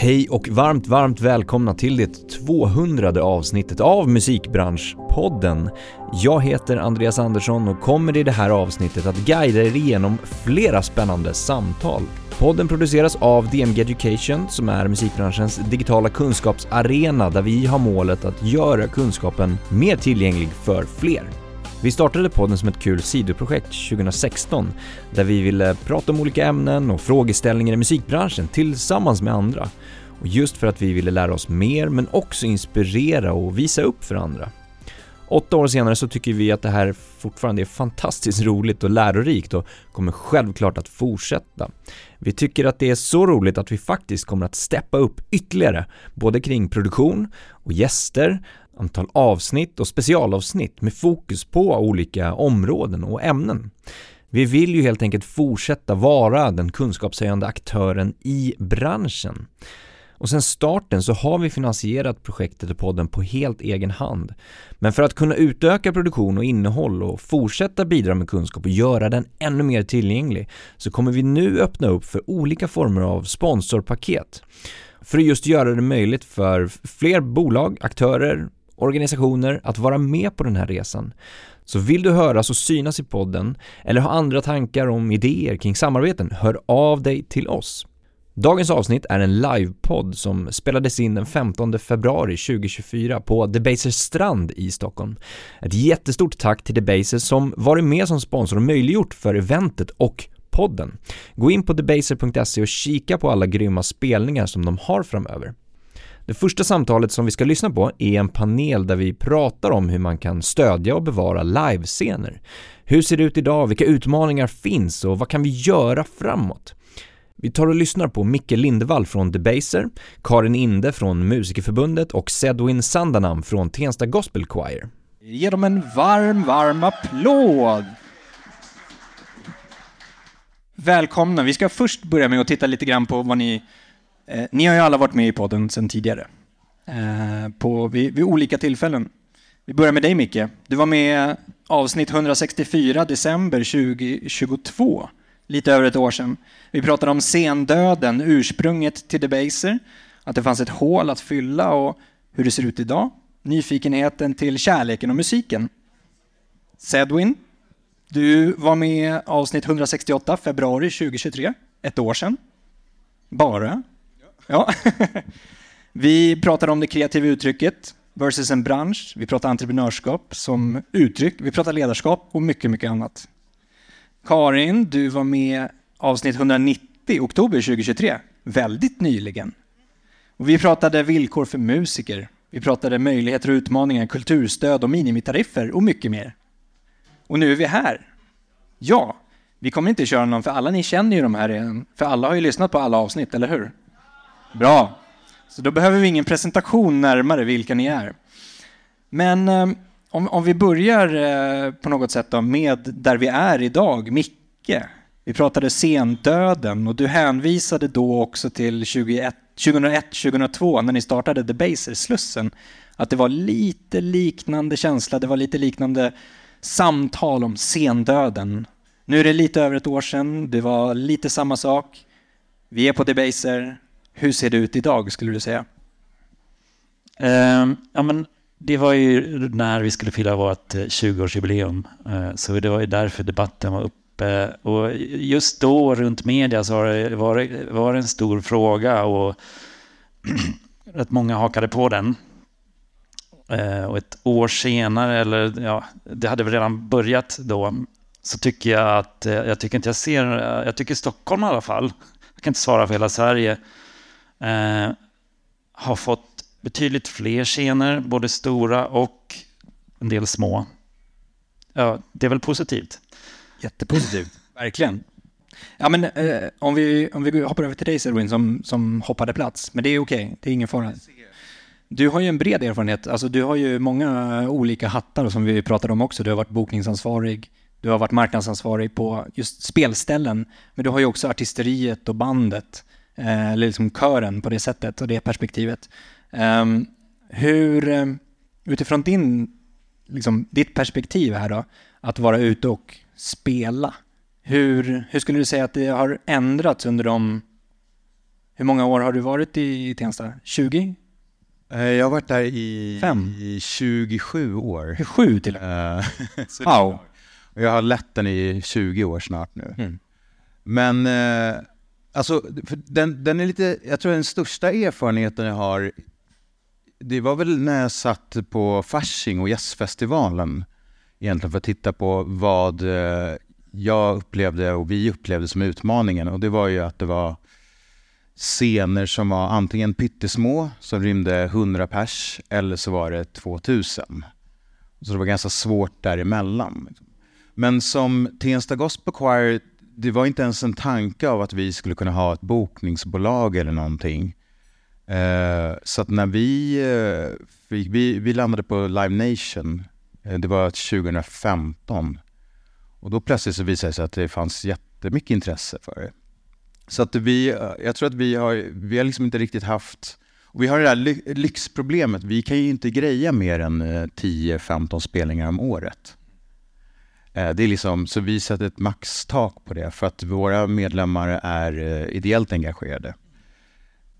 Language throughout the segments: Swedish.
Hej och varmt, varmt välkomna till det 200 avsnittet av Musikbranschpodden. Jag heter Andreas Andersson och kommer i det här avsnittet att guida er igenom flera spännande samtal. Podden produceras av DMG Education som är musikbranschens digitala kunskapsarena där vi har målet att göra kunskapen mer tillgänglig för fler. Vi startade podden som ett kul sidoprojekt 2016 där vi ville prata om olika ämnen och frågeställningar i musikbranschen tillsammans med andra. Och just för att vi ville lära oss mer men också inspirera och visa upp för andra. Åtta år senare så tycker vi att det här fortfarande är fantastiskt roligt och lärorikt och kommer självklart att fortsätta. Vi tycker att det är så roligt att vi faktiskt kommer att steppa upp ytterligare, både kring produktion och gäster, antal avsnitt och specialavsnitt med fokus på olika områden och ämnen. Vi vill ju helt enkelt fortsätta vara den kunskapshöjande aktören i branschen. Och sen starten så har vi finansierat projektet och podden på helt egen hand. Men för att kunna utöka produktion och innehåll och fortsätta bidra med kunskap och göra den ännu mer tillgänglig så kommer vi nu öppna upp för olika former av sponsorpaket. För att just göra det möjligt för fler bolag, aktörer, organisationer att vara med på den här resan. Så vill du höras och synas i podden eller ha andra tankar om idéer kring samarbeten, hör av dig till oss. Dagens avsnitt är en livepodd som spelades in den 15 februari 2024 på Debaser Strand i Stockholm. Ett jättestort tack till Debaser som varit med som sponsor och möjliggjort för eventet och podden. Gå in på debaser.se och kika på alla grymma spelningar som de har framöver. Det första samtalet som vi ska lyssna på är en panel där vi pratar om hur man kan stödja och bevara livescener. Hur ser det ut idag? Vilka utmaningar finns och vad kan vi göra framåt? Vi tar och lyssnar på Micke Lindevall från Debaser, Karin Inde från Musikerförbundet och Sedwin Sandanam från Tensta Gospel Choir. Ge dem en varm, varm applåd! Välkomna. Vi ska först börja med att titta lite grann på vad ni... Eh, ni har ju alla varit med i podden sedan tidigare. Eh, på, vid, vid, olika tillfällen. Vi börjar med dig Micke. Du var med avsnitt 164 december 2022 lite över ett år sedan. Vi pratade om sendöden, ursprunget till Debaser, att det fanns ett hål att fylla och hur det ser ut idag. Nyfikenheten till kärleken och musiken. Sedwin, du var med avsnitt 168, februari 2023, ett år sedan. Bara. Ja. Vi pratade om det kreativa uttrycket versus en bransch. Vi pratade entreprenörskap som uttryck. Vi pratade ledarskap och mycket, mycket annat. Karin, du var med avsnitt 190, oktober 2023, väldigt nyligen. Och vi pratade villkor för musiker, vi pratade möjligheter och utmaningar, kulturstöd och minimitariffer och mycket mer. Och nu är vi här. Ja, vi kommer inte köra någon, för alla ni känner ju de här redan. för alla har ju lyssnat på alla avsnitt, eller hur? Bra. Så då behöver vi ingen presentation närmare vilka ni är. Men eh, om, om vi börjar eh, på något sätt då med där vi är idag, Micke. Vi pratade sendöden och du hänvisade då också till 2001-2002 när ni startade Debaser, Slussen. Att det var lite liknande känsla, det var lite liknande samtal om sendöden. Nu är det lite över ett år sedan, det var lite samma sak. Vi är på Debaser. Hur ser det ut idag skulle du säga? Eh, ja, men det var ju när vi skulle fira vårt eh, 20-årsjubileum. Eh, så det var ju därför debatten var uppe. Och just då runt media så var det, var det en stor fråga och rätt många hakade på den. Eh, och ett år senare, eller ja, det hade väl redan börjat då, så tycker jag att, eh, jag tycker inte jag ser, jag tycker Stockholm i alla fall, jag kan inte svara för hela Sverige, eh, har fått betydligt fler scener, både stora och en del små. Ja, det är väl positivt? Jättepositivt, verkligen. Ja, men eh, om, vi, om vi hoppar över till dig Selwyn som, som hoppade plats, men det är okej, okay. det är ingen fara. Du har ju en bred erfarenhet, alltså du har ju många olika hattar som vi pratade om också. Du har varit bokningsansvarig, du har varit marknadsansvarig på just spelställen, men du har ju också artisteriet och bandet, eller liksom kören på det sättet och det perspektivet. Um, hur, eh, utifrån din, liksom, ditt perspektiv här då, att vara ute och spela, hur, hur skulle du säga att det har ändrats under de Hur många år har du varit i Tensta? 20? Eh, Jag har varit där i, Fem. i 27 år. 27 till och med. Eh, Wow. jag har lett den i 20 år snart nu. Mm. Men eh, alltså, för den, den är lite, jag tror den största erfarenheten jag har, det var väl när jag satt på Fasching och Jazzfestivalen egentligen för att titta på vad eh, jag upplevde och vi upplevde som utmaningen och det var ju att det var scener som var antingen pyttesmå som rymde 100 pers eller så var det 2000. Så det var ganska svårt däremellan. Liksom. Men som Tensta Gospel Choir, det var inte ens en tanke av att vi skulle kunna ha ett bokningsbolag eller någonting. Eh, så att när vi, eh, fick, vi, vi landade på Live Nation, eh, det var 2015. Och då plötsligt så visade det sig att det fanns jättemycket intresse för det. Så att vi, eh, jag tror att vi har, vi har liksom inte riktigt haft, och vi har det där lyxproblemet, vi kan ju inte greja mer än eh, 10-15 spelningar om året. Eh, det är liksom, så vi sätter ett maxtak på det för att våra medlemmar är eh, ideellt engagerade.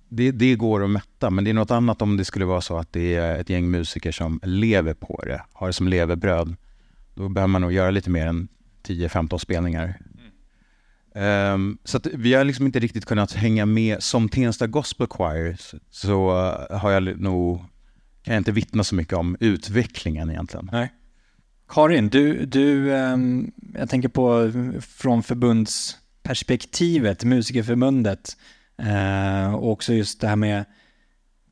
Det, det går att mätta, men det är något annat om det skulle vara så att det är ett gäng musiker som lever på det, har det som levebröd. Då behöver man nog göra lite mer än 10-15 spelningar. Ehm, så att vi har liksom inte riktigt kunnat hänga med. Som Tensta Gospel Choir så- har jag nog, kan jag inte vittna så mycket om utvecklingen egentligen. Nej. Karin, du, du ehm, jag tänker på från förbundsperspektivet, Musikerförbundet, eh, och också just det här med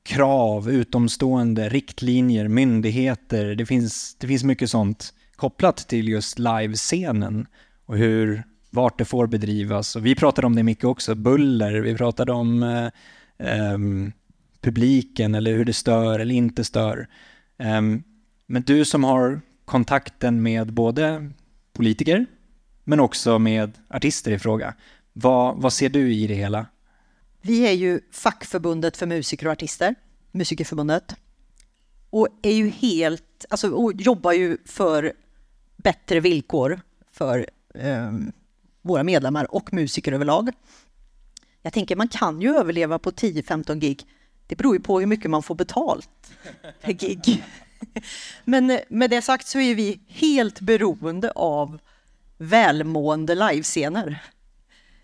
krav, utomstående, riktlinjer, myndigheter. Det finns, det finns mycket sånt kopplat till just livescenen och hur, vart det får bedrivas. Och vi pratade om det mycket också, buller, vi pratade om eh, eh, publiken eller hur det stör eller inte stör. Eh, men du som har kontakten med både politiker men också med artister i fråga. Vad, vad ser du i det hela? Vi är ju fackförbundet för musiker och artister, Musikerförbundet. Och är ju helt, alltså och jobbar ju för bättre villkor för eh, våra medlemmar och musiker överlag. Jag tänker man kan ju överleva på 10-15 gig. Det beror ju på hur mycket man får betalt per gig. Men eh, med det sagt så är vi helt beroende av välmående livescener.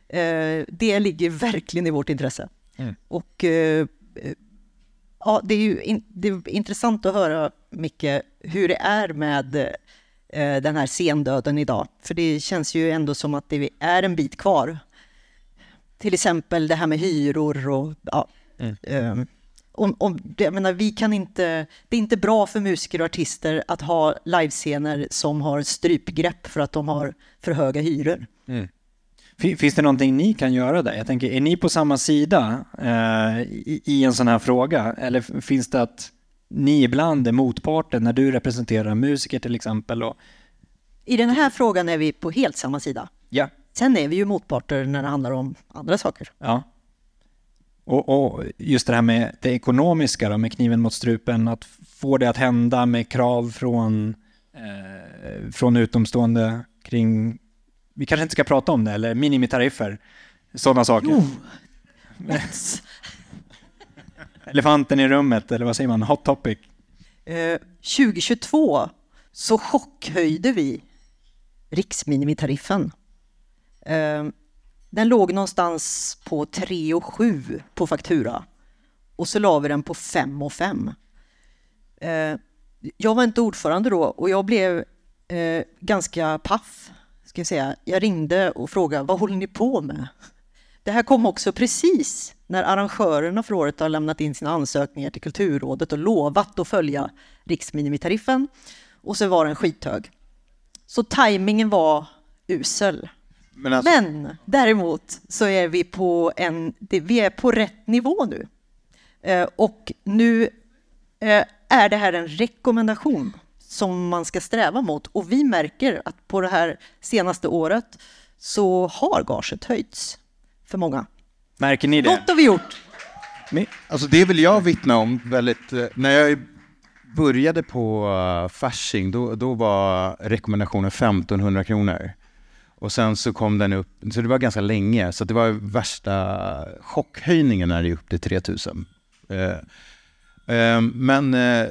Eh, det ligger verkligen i vårt intresse. Mm. Och eh, ja, det är ju in, det är intressant att höra, Micke, hur det är med den här scendöden idag. För det känns ju ändå som att det är en bit kvar. Till exempel det här med hyror och ja. Mm. eh, om, om, det, jag menar, vi kan inte, det är inte bra för musiker och artister att ha livescener som har strypgrepp för att de har för höga hyror. Fin- Finns det någonting ni kan göra där? Jag tänker, är ni på samma sida eh, i, i en sån här fråga? Eller finns det att ni ibland är motparten när du representerar musiker till exempel? Och, I den här frågan är vi på helt samma sida. ja, Sen är vi ju motparter när det handlar om andra saker. ja. Och, och just det här med det ekonomiska då, med kniven mot strupen, att få det att hända med krav från, eh, från utomstående kring, vi kanske inte ska prata om det, eller minimitariffer, sådana saker. Jo, let's. Elefanten i rummet, eller vad säger man, hot topic. Eh, 2022 så chockhöjde vi riksminimitariffen. Eh, den låg någonstans på 3 och 7 på faktura och så la vi den på 5 och 5. Eh, jag var inte ordförande då och jag blev eh, ganska paff. Ska jag, säga. jag ringde och frågade vad håller ni på med? Det här kom också precis när arrangörerna för året har lämnat in sina ansökningar till Kulturrådet och lovat att följa riksminimitariffen. Och så var den skithög. Så tajmingen var usel. Men alltså, Men däremot så är vi på, en, vi är på rätt nivå nu. Eh, och nu eh, är det här en rekommendation som man ska sträva mot. Och vi märker att på det här senaste året så har gaget höjts för många. Märker ni det? Något har vi gjort. Alltså det vill jag vittna om väldigt, eh, när jag började på Fasching, då, då var rekommendationen 1500 kronor. Och sen så kom den upp, så det var ganska länge, så det var värsta chockhöjningen när det är upp till 3000. Eh, eh, men eh,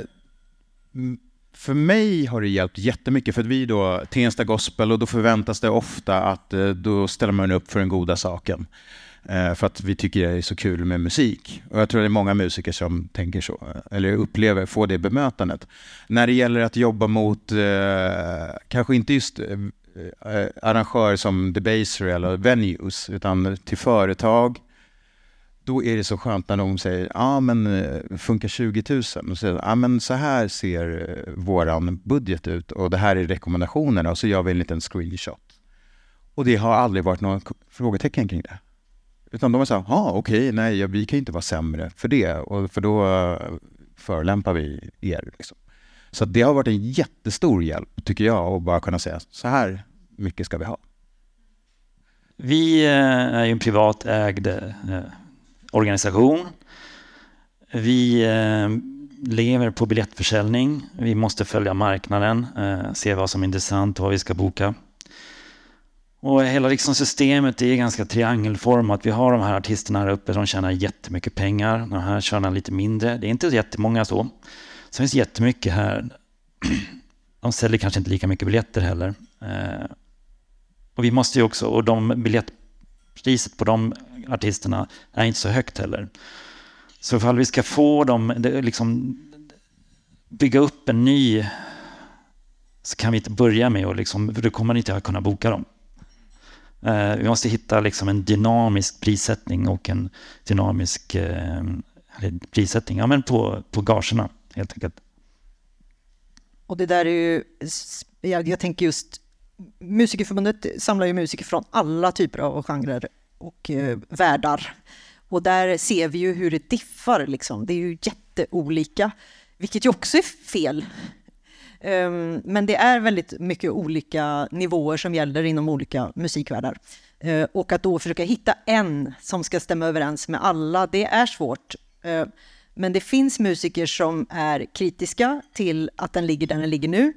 för mig har det hjälpt jättemycket, för att vi då, Tensta Gospel, och då förväntas det ofta att eh, då ställer man upp för den goda saken. Eh, för att vi tycker det är så kul med musik. Och jag tror det är många musiker som tänker så, eh, eller upplever, får det bemötandet. När det gäller att jobba mot, kanske inte just Eh, arrangörer som Debaser eller venues, utan till företag, då är det så skönt när de säger, ja ah, men eh, funkar 20 000? Och så säger ja ah, men så här ser eh, våran budget ut och det här är rekommendationerna och så gör vi en liten screenshot. Och det har aldrig varit några frågetecken kring det. Utan de har sagt, ja okej, nej vi kan ju inte vara sämre för det, och för då förolämpar vi er. Liksom. Så det har varit en jättestor hjälp, tycker jag, att bara kunna säga, så här mycket ska vi ha. Vi eh, är ju en privatägd eh, organisation. Vi eh, lever på biljettförsäljning. Vi måste följa marknaden, se vad som är intressant och vad vi ska boka. Och hela liksom systemet är ganska triangelformat. Vi har de här artisterna här uppe som tjänar jättemycket pengar. De här tjänar lite mindre. Det är inte jättemånga så. Sen finns det jättemycket här. De säljer kanske inte lika mycket biljetter heller. Eh, och vi måste ju också, och de biljettpriset på de artisterna är inte så högt heller. Så ifall vi ska få dem, liksom bygga upp en ny, så kan vi inte börja med att liksom, för då kommer inte att kunna boka dem. Eh, vi måste hitta liksom en dynamisk prissättning och en dynamisk eh, eller prissättning ja, men på, på gagerna helt enkelt. Och det där är ju, jag, jag tänker just, Musikerförbundet samlar ju musiker från alla typer av genrer och eh, världar. Och där ser vi ju hur det diffar, liksom. det är ju jätteolika, vilket ju också är fel. Um, men det är väldigt mycket olika nivåer som gäller inom olika musikvärldar. Uh, och att då försöka hitta en som ska stämma överens med alla, det är svårt. Uh, men det finns musiker som är kritiska till att den ligger där den ligger nu.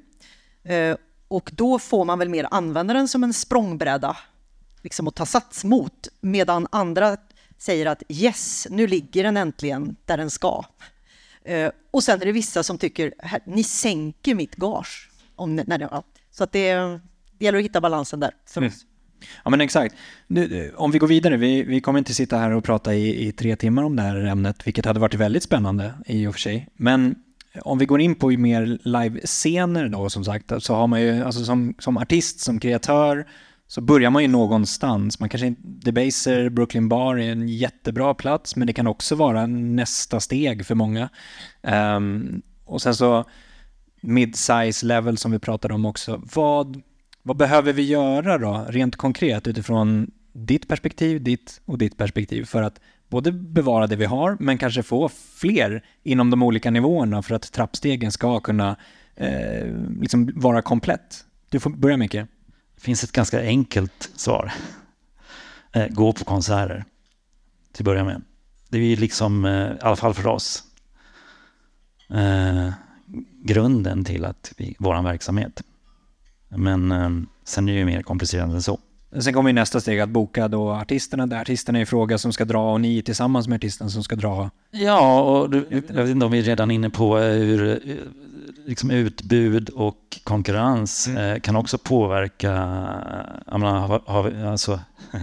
Uh, och då får man väl mer använda den som en språngbräda liksom att ta sats mot, medan andra säger att yes, nu ligger den äntligen där den ska. Eh, och sen är det vissa som tycker, ni sänker mitt gage. Om, när det. Så att det, det gäller att hitta balansen där. För Mm. Ja men exakt. Nu, om vi går vidare, vi, vi kommer inte sitta här och prata i, i tre timmar om det här ämnet, vilket hade varit väldigt spännande i och för sig. Men om vi går in på mer live-scener då som sagt, så har man ju, alltså som, som artist, som kreatör, så börjar man ju någonstans. Man kanske inte, Debaser, Brooklyn Bar är en jättebra plats, men det kan också vara nästa steg för många. Um, och sen så mid-size level som vi pratade om också. Vad, vad behöver vi göra då, rent konkret utifrån ditt perspektiv, ditt och ditt perspektiv för att både bevara det vi har, men kanske få fler inom de olika nivåerna för att trappstegen ska kunna eh, liksom vara komplett? Du får börja Micke. Det finns ett ganska enkelt svar. Eh, gå på konserter, till att börja med. Det är ju liksom, eh, i alla fall för oss, eh, grunden till att vi, vår verksamhet. Men eh, sen är det ju mer komplicerat än så. Sen kommer ju nästa steg att boka då artisterna, där artisterna i fråga som ska dra och ni tillsammans med artisten som ska dra. Ja, och du, jag vet inte om vi är redan inne på eh, hur eh, liksom utbud och konkurrens eh, kan också påverka, jag menar, har, har, vi, alltså,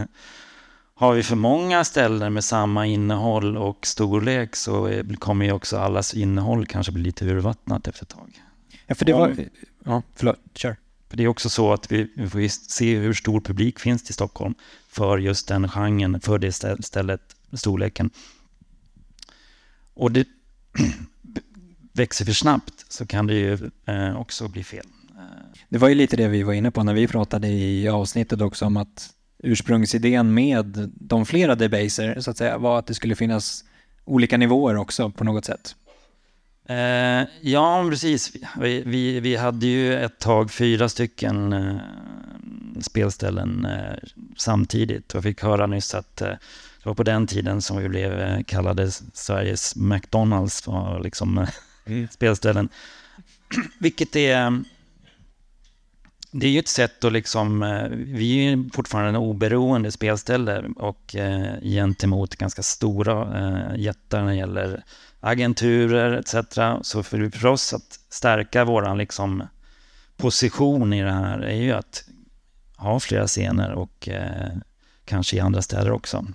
har vi för många ställen med samma innehåll och storlek så kommer ju också allas innehåll kanske bli lite urvattnat efter ett tag. Ja, för det var... Ja, förlåt, kör. För det är också så att vi, vi får se hur stor publik finns i Stockholm för just den genren, för det stället, storleken. Och det växer för snabbt så kan det ju eh, också bli fel. Det var ju lite det vi var inne på när vi pratade i avsnittet också om att ursprungsidén med de flera debaser så att säga var att det skulle finnas olika nivåer också på något sätt. Eh, ja, precis. Vi, vi, vi hade ju ett tag fyra stycken eh, spelställen eh, samtidigt. Jag fick höra nyss att eh, det var på den tiden som vi blev eh, kallade Sveriges McDonalds för liksom, eh, spelställen. Vilket är det är ju ett sätt att liksom, vi är fortfarande en oberoende spelställe och gentemot ganska stora jättar när det gäller agenturer etc. Så för, för oss att stärka våran liksom position i det här är ju att ha flera scener och eh, kanske i andra städer också.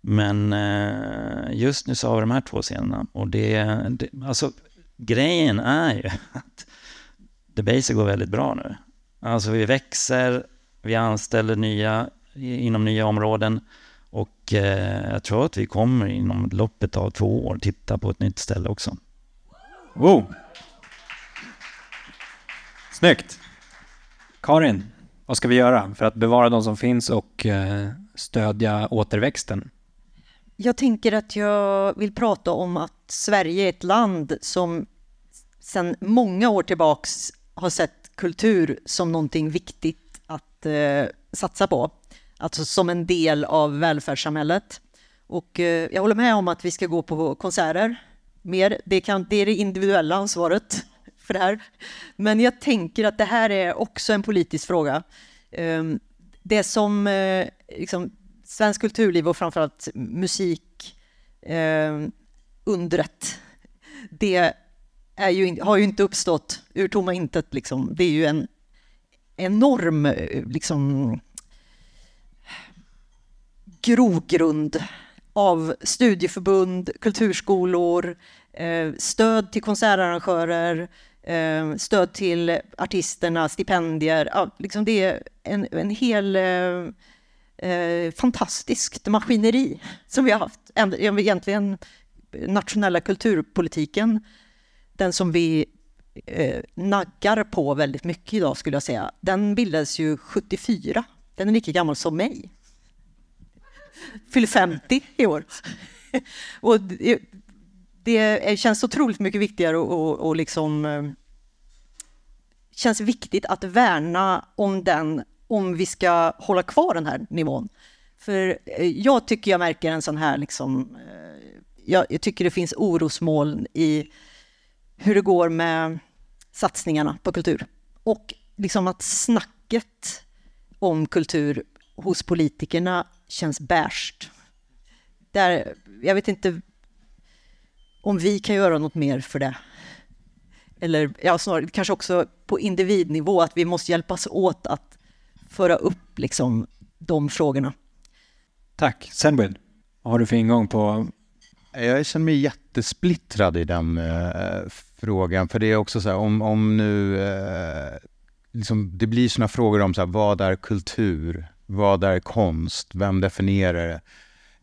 Men eh, just nu så har vi de här två scenerna och det, det alltså grejen är ju att The Basic går väldigt bra nu. Alltså vi växer, vi anställer nya inom nya områden och eh, jag tror att vi kommer inom loppet av två år titta på ett nytt ställe också. Wow! Snyggt! Karin, vad ska vi göra för att bevara de som finns och eh, stödja återväxten? Jag tänker att jag vill prata om att Sverige är ett land som sedan många år tillbaks har sett kultur som någonting viktigt att eh, satsa på. Alltså som en del av välfärdssamhället. Och eh, jag håller med om att vi ska gå på konserter mer. Det, kan, det är det individuella ansvaret för det här. Men jag tänker att det här är också en politisk fråga. Eh, det som eh, liksom, svensk kulturliv och framförallt musik eh, undret, det är ju, har ju inte uppstått ur tomma intet. Liksom. Det är ju en enorm eh, liksom, grogrund av studieförbund, kulturskolor, eh, stöd till konsertarrangörer, eh, stöd till artisterna, stipendier. Ja, liksom det är en, en hel eh, eh fantastiskt maskineri som vi har haft. Egentligen nationella kulturpolitiken den som vi eh, naggar på väldigt mycket idag skulle jag säga, den bildades ju 74. Den är lika gammal som mig. Fyller 50 i år. och det, det, känns otroligt mycket viktigare och, och, och liksom eh, känns viktigt att värna om den om vi ska hålla kvar den här nivån. För eh, jag tycker jag märker en sån här liksom, eh, jag, jag tycker det finns orosmoln i hur det går med satsningarna på kultur. Och liksom att snacket om kultur hos politikerna känns bärst. Där, jag vet inte om vi kan göra något mer för det. Eller ja, snarare kanske också på individnivå, att vi måste hjälpas åt att föra upp liksom, de frågorna. Tack. Senwid, vad har du för ingång på jag känner mig jättesplittrad i den eh, frågan, för det är också så här, om, om nu eh, liksom, det blir sådana frågor om så här, vad är kultur? Vad är konst? Vem definierar det?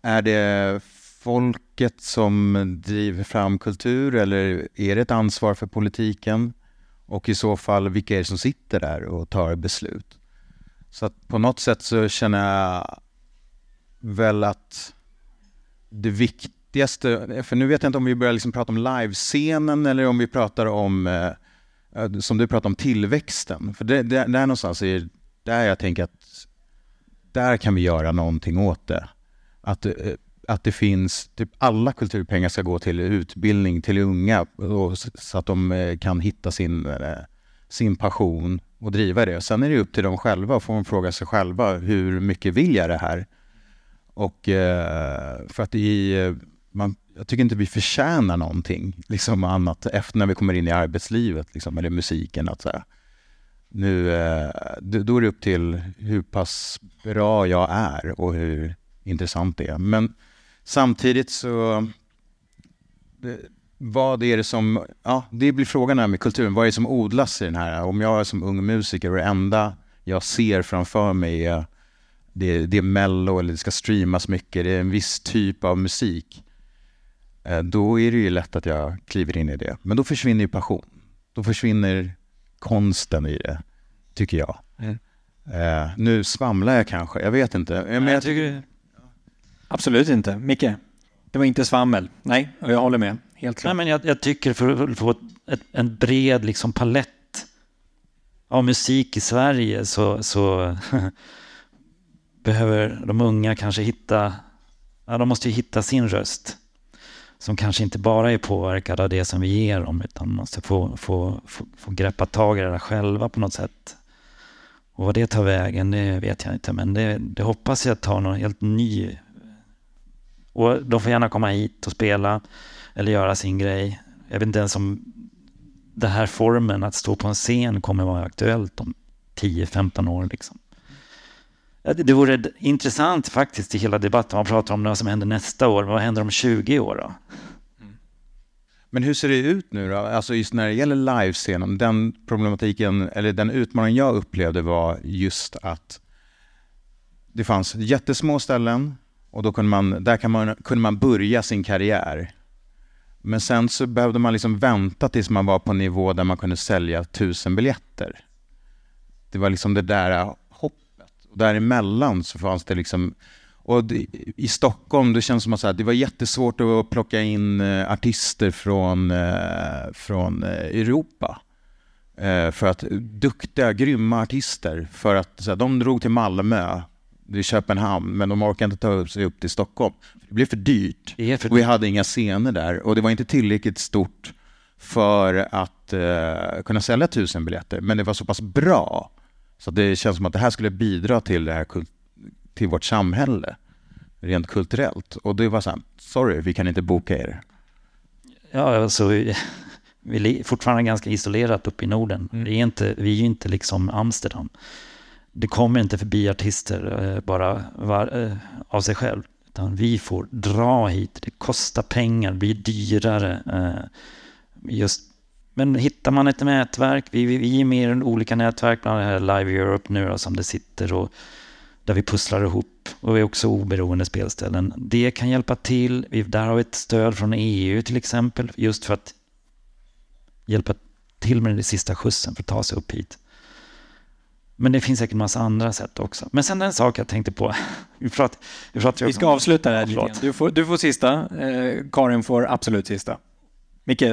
Är det folket som driver fram kultur eller är det ett ansvar för politiken? Och i så fall, vilka är det som sitter där och tar beslut? Så att på något sätt så känner jag väl att det viktigaste, för nu vet jag inte om vi börjar liksom prata om livescenen eller om vi pratar om, eh, eh, som du pratar om, tillväxten. För det, det, där någonstans är där jag tänker att där kan vi göra någonting åt det. Att, eh, att det finns, typ alla kulturpengar ska gå till utbildning till unga så att de eh, kan hitta sin, eh, sin passion och driva det. Sen är det upp till dem själva, att få fråga sig själva, hur mycket vill jag det här? Och för att i man, jag tycker inte vi förtjänar någonting liksom annat efter när vi kommer in i arbetslivet, liksom, eller musiken. Att så här, nu, eh, då är det upp till hur pass bra jag är och hur intressant det är. Men samtidigt så, vad är det som, ja det blir frågan här med kulturen, vad är det som odlas i den här? Om jag är som ung musiker och det enda jag ser framför mig är det, det är mello eller det ska streamas mycket, det är en viss typ av musik. Eh, då är det ju lätt att jag kliver in i det. Men då försvinner ju passion. Då försvinner konsten i det, tycker jag. Mm. Uh, nu svamlar jag kanske, jag vet inte. Men jag tycker... Absolut inte. Micke, det var inte svammel. Nej, och jag håller med. Helt klart. Nej, men jag, jag tycker för att få ett, en bred liksom palett av musik i Sverige så, så behöver de unga kanske hitta, ja, de måste ju hitta sin röst som kanske inte bara är påverkade av det som vi ger dem, utan måste få, få, få, få greppa tag i det där själva på något sätt. Och vad det tar vägen, det vet jag inte. Men det, det hoppas jag tar någon helt ny. Och de får gärna komma hit och spela eller göra sin grej. Jag vet inte ens om den här formen att stå på en scen kommer vara aktuellt om 10-15 år. Liksom. Det vore intressant faktiskt i hela debatten. Man pratar om vad som händer nästa år. Vad händer om 20 år då? Mm. Men hur ser det ut nu då? Alltså just när det gäller livescenen, den problematiken, eller den utmaning jag upplevde var just att det fanns jättesmå ställen och då kunde man, där kan man, kunde man börja sin karriär. Men sen så behövde man liksom vänta tills man var på en nivå där man kunde sälja tusen biljetter. Det var liksom det där. Och däremellan så fanns det liksom och det, i Stockholm, det känns som att här, det var jättesvårt att plocka in eh, artister från, eh, från eh, Europa. För att duktiga, grymma artister, för att så här, de drog till Malmö, till Köpenhamn, men de orkade inte ta sig upp till Stockholm. Det blev för dyrt. Det för Och vi hade inga scener där och det var inte tillräckligt stort för att eh, kunna sälja tusen biljetter. Men det var så pass bra så det känns som att det här skulle bidra till, det här till vårt samhälle rent kulturellt. Och det var så här, sorry, vi kan inte boka er. Ja, alltså, vi är fortfarande ganska isolerat uppe i Norden. Mm. Vi, är inte, vi är inte liksom Amsterdam. Det kommer inte förbi artister eh, bara var, eh, av sig själv. Utan vi får dra hit. Det kostar pengar, det blir dyrare. eh, Just, men hittar man ett nätverk, vi, vi, vi är med i olika nätverk, bland annat här Live Europe nu då, som det sitter och där vi pusslar ihop och vi är också oberoende spelställen. Det kan hjälpa till. Vi, där har vi ett stöd från EU till exempel, just för att hjälpa till med den sista skjutsen för att ta sig upp hit. Men det finns säkert en massa andra sätt också. Men sen en sak jag tänkte på. Vi, pratar, vi, pratar ju Vi ska avsluta det här Ja. Du får, du får sista, eh, Karin får absolut sista. Micke,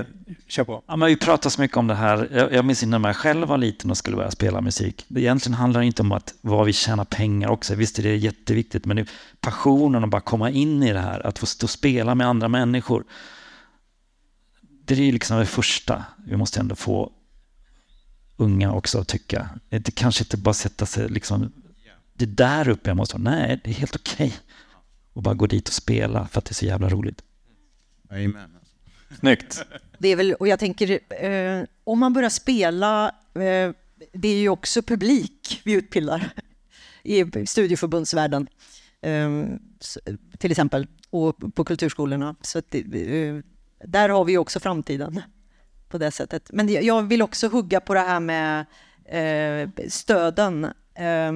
kör på. Ja, men vi pratar så mycket om det här. Jag, jag minns när jag själv var liten och skulle börja spela musik. Det egentligen handlar inte om att vad vi tjänar pengar också. Visst är det jätteviktigt, men det är passionen att bara komma in i det här. Att få stå och spela med andra människor. Det är ju liksom det första vi måste ändå få unga också att tycka. Det kanske inte bara sätta sig liksom, det är där uppe jag måste vara. Nej, det är helt okej. Och bara gå dit och spela för att det är så jävla roligt. Amen. Snyggt. Det är väl, och jag tänker, eh, om man börjar spela, eh, det är ju också publik vi utbildar i studieförbundsvärlden, eh, till exempel, och på kulturskolorna. Så att det, eh, där har vi ju också framtiden på det sättet. Men jag- jag vill också hugga på det här med eh, stöden. Eh,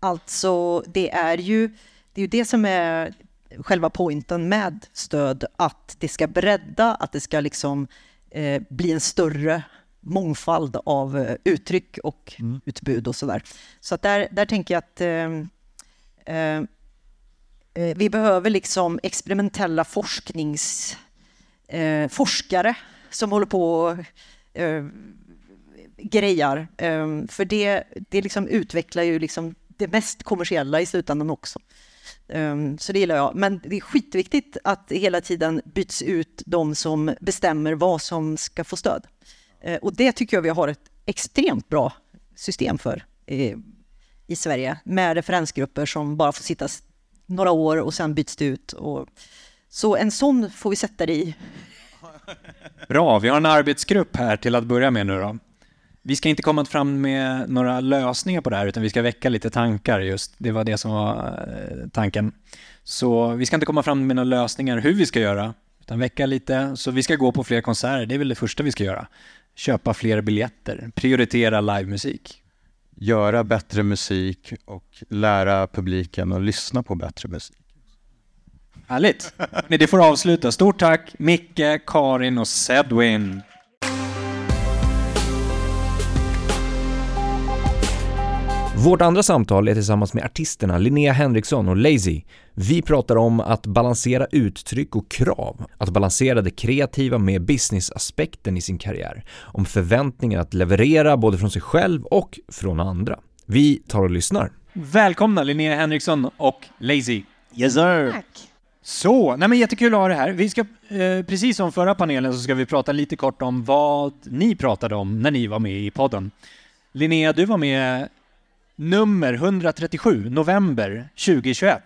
alltså, det är ju det, är ju det som är själva poängen med stöd, att det ska bredda, att det ska liksom eh, bli en större mångfald av eh, uttryck och utbud och sådär. Så att där, där tänker jag att eh, eh, vi behöver liksom experimentella forsknings forskare som håller på och grejar. För det, det liksom utvecklar ju liksom det mest kommersiella i slutändan också. Um, så det gillar jag. Men det är skitviktigt att det hela tiden byts ut de som bestämmer vad som ska få stöd. Eh, och det tycker jag vi har ett extremt bra system för i Sverige med referensgrupper som bara får sitta några år och sen byts det ut. Och, så en sån får vi sätta det i. Bra, vi har en arbetsgrupp här till att börja med nu då. Vi ska inte komma fram med några lösningar på det här, utan vi ska väcka lite tankar just. Det var det som var eh, tanken. Så vi ska inte komma fram med några lösningar hur vi ska göra, utan väcka lite. Så vi ska gå på fler konserter, det är väl det första vi ska göra. Köpa fler biljetter, prioritera livemusik. Göra bättre musik och lära publiken att lyssna på bättre musik. Härligt! Det får avsluta. Stort tack Micke, Karin och Sedwin. Vårt andra samtal är tillsammans med artisterna Linnea Henriksson och Lazy. Vi pratar om att balansera uttryck och krav, att balansera det kreativa med businessaspekten i sin karriär, om förväntningar att leverera både från sig själv och från andra. Vi tar och lyssnar. Välkomna Linnea Henriksson och Lazy. Yes sir! Så, nej men jättekul att ha det här. Vi ska, eh, precis som förra panelen så ska vi prata lite kort om vad ni pratade om när ni var med i podden. Linnea, du var med nummer 137, november 2021.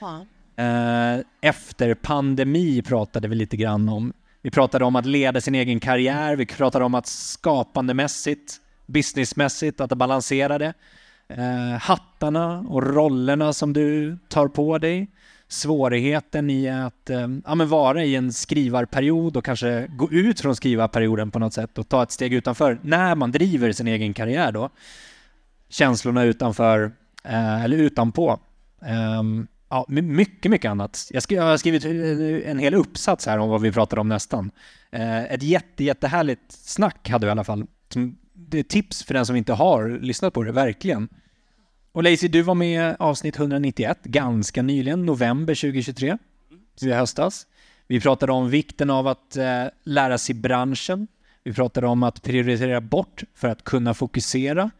Ja. Eh, efter pandemi pratade vi lite grann om. Vi pratade om att leda sin egen karriär, vi pratade om att skapandemässigt, businessmässigt, att balansera det. Eh, hattarna och rollerna som du tar på dig. Svårigheten i att eh, ja, men vara i en skrivarperiod och kanske gå ut från skrivarperioden på något sätt och ta ett steg utanför när man driver sin egen karriär då. Känslorna utanför, eh, eller utanpå. Eh, Ja, mycket, mycket annat. Jag, skri jag har skrivit en hel uppsats här om vad vi pratar om nästan. Eh, ett jätte, jättehärligt snack hade vi i alla fall. Det är tips för den som inte har lyssnat på det, verkligen. Och Lacey, du var med i avsnitt 191 ganska nyligen, november 2023, i höstas. Vi pratade om vikten av att eh, lära sig branschen. Vi pratade om att prioritera bort för att kunna fokusera.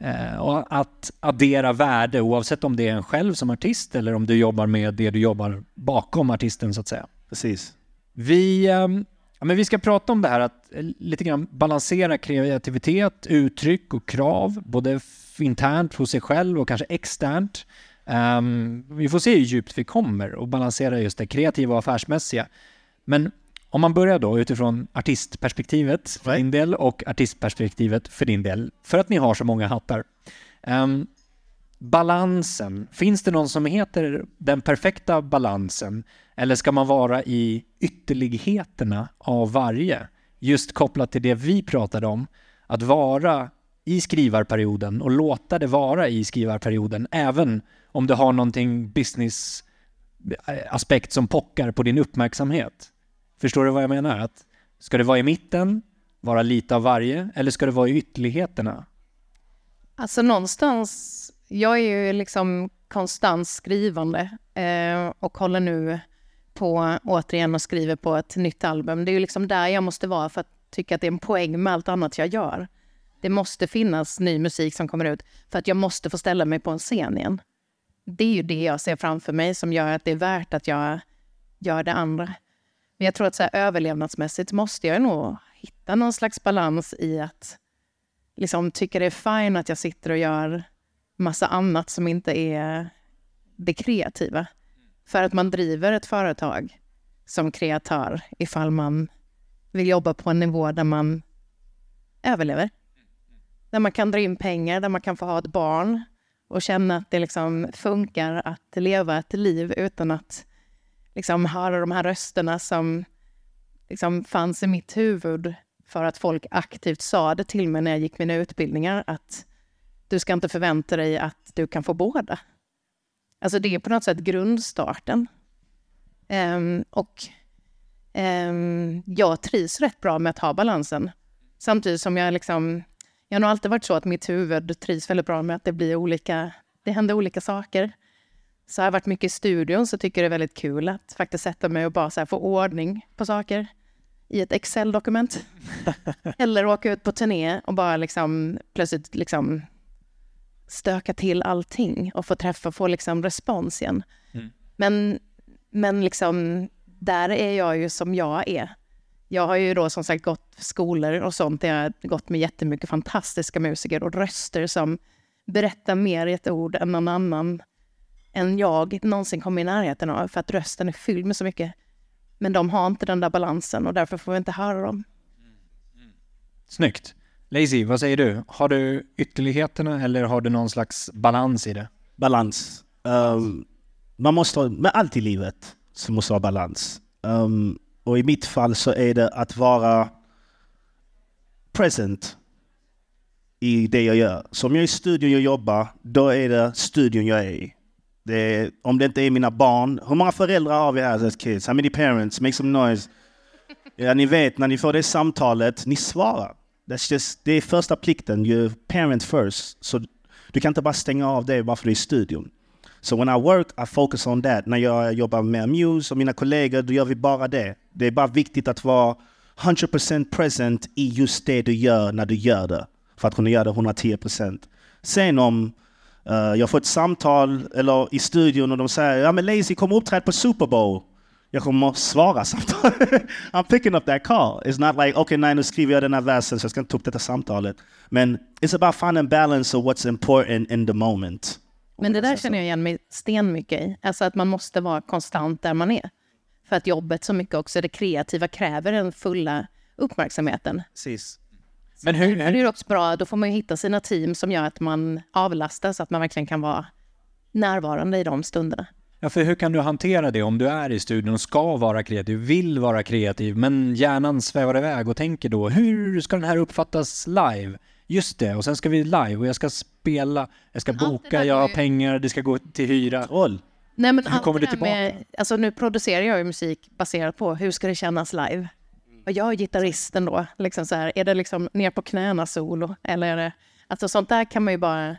Eh, och att addera värde oavsett om det är en själv som artist eller om du jobbar med det du jobbar bakom artisten så att säga. Precis. Vi, ehm, ja, men vi ska prata om det här att eh, lite grann balansera kreativitet, uttryck och krav, både internt hos sig själv och kanske externt. Um, vi får se hur djupt vi kommer och balansera just det kreativa och affärsmässiga. Men om man börjar då utifrån artistperspektivet för din del och artistperspektivet för din del, för att ni har så många hattar. Um, balansen, finns det någon som heter den perfekta balansen? Eller ska man vara i ytterligheterna av varje? Just kopplat till det vi pratade om, att vara i skrivarperioden och låta det vara i skrivarperioden, även om du har någonting business aspekt som pockar på din uppmärksamhet. Förstår du vad jag menar? Att ska det vara i mitten, vara lite av varje, eller ska det vara i ytterligheterna? Alltså någonstans, jag är ju liksom konstant skrivande eh, och håller nu på återigen och skriver på ett nytt album. Det är ju liksom där jag måste vara för att tycka att det är en poäng med allt annat jag gör. Det måste finnas ny musik som kommer ut för att jag måste få ställa mig på en scen igen. Det är ju det jag ser framför mig som gör att det är värt att jag gör det andra. Men jag tror att så här, överlevnadsmässigt måste jag nog hitta någon slags balans i att liksom tycka det är fine att jag sitter och gör massa annat som inte är det kreativa. För att man driver ett företag som kreatör ifall man vill jobba på en nivå där man överlever. Där man kan dra in pengar, där man kan få ha ett barn och känna att det liksom funkar att leva ett liv utan att liksom höra de här rösterna som liksom fanns i mitt huvud för att folk aktivt sa det till mig när jag gick mina utbildningar att du ska inte förvänta dig att du kan få båda. Alltså det är på något sätt grundstarten. Um, och um, jag trivs rätt bra med att ha balansen. Samtidigt som jag liksom, jag har nog alltid varit så att mitt huvud trivs väldigt bra med att det blir olika, det händer olika saker. Så har jag varit mycket i studion så tycker jag det är väldigt kul att faktiskt sätta mig och bara så få ordning på saker i ett Excel-dokument. Eller åka ut på turné och bara liksom plötsligt liksom stöka till allting och få träffa, få liksom respons igen. Mm. Men, men liksom, där är jag ju som jag är. Jag har ju då som sagt gått skolor och sånt där jag har gått med jättemycket fantastiska musiker och röster som berättar mer i ett ord än någon annan än jag någonsin kom i närheten av, för att rösten är fylld med så mycket. Men de har inte den där balansen och därför får vi inte höra dem. Snyggt. Lazy, vad säger du? Har du ytterligheterna eller har du någon slags balans i det? Balans. Um, man måste ha, med allt i livet så måste ha balans. Um, och i mitt fall så är det att vara present i det jag gör. Så om jag är i studion och jobbar, då är det studion jag är i. Det om det inte är mina barn. Hur många föräldrar har vi här as kids? How many parents? Make some noise. Ja, ni vet, när ni får det samtalet, ni svarar. That's just, det är första plikten, you parent first. Så du kan inte bara stänga av det bara för att du är i studion. Så so when I work, I focus on that. När jag jobbar med Muse och mina kollegor, då gör vi bara det. Det är bara viktigt att vara 100% present i just det du gör när du gör det. För att kunna göra det 110%. Sen om jag får ett samtal eller i studion och de säger ja men Lazy kom uppträd på Super Bowl. jag kommer svara samtalet. I'm picking up that call. It's not like, okay, nej nu skriver jag den här versen så jag ska inte ta upp detta samtalet. Men it's about finding balance of what's important in the moment. Men det där känner jag igen mig stenmycket i. Alltså att man måste vara konstant där man är. För att jobbet så mycket också, det kreativa kräver den fulla uppmärksamheten. Precis. Men hur, Det är också bra, då får man hitta sina team som gör att man avlastas, så att man verkligen kan vara närvarande i de stunderna. Ja, för hur kan du hantera det om du är i studion och ska vara kreativ, vill vara kreativ, men hjärnan svävar iväg och tänker då hur ska den här uppfattas live? Just det, och sen ska vi live och jag ska spela, jag ska det boka, jag har ju- pengar, det ska gå till hyra. Roll. Nej, men Hur kommer det du där Med, alltså nu producerar jag ju musik baserat på hur ska det kännas live? Mm. Och jag är gitarristen då, liksom så här, är det liksom ner på knäna solo? Eller är det, alltså sånt där kan man ju bara,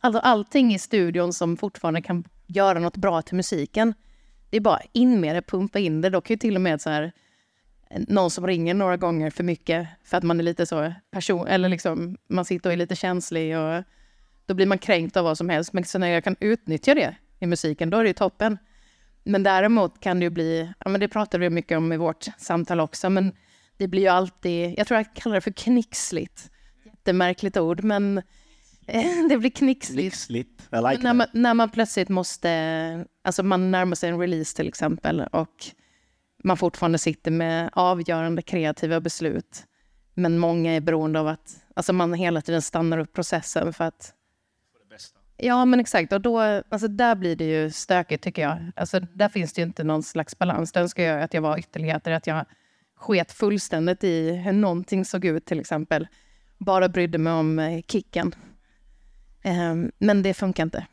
alltså allting i studion som fortfarande kan göra något bra till musiken, det är bara in med det, pumpa in det. Då kan ju till och med så här, någon som ringer några gånger för mycket för att man är lite så person, eller liksom man sitter och är lite känslig och då blir man kränkt av vad som helst. Men så när jag kan utnyttja det i musiken, då är det ju toppen. Men däremot kan det ju bli, ja men det pratade vi mycket om i vårt samtal också, men det blir ju alltid, jag tror jag kallar det för knixligt. Jättemärkligt ord, men eh, det blir knixligt. Lyxligt. I like när, man, när man plötsligt måste, alltså man närmar sig en release till exempel och man fortfarande sitter med avgörande kreativa beslut. Men många är beroende av att, alltså man hela tiden stannar upp processen för att Ja, men exakt. Och då, alltså där blir det ju stökigt tycker jag. Alltså där finns det ju inte någon slags balans. Det önskar jag att jag var ytterligheter, att jag sket fullständigt i hur någonting såg ut till exempel. Bara brydde mig om eh, kicken. Ehm, men det funkar inte.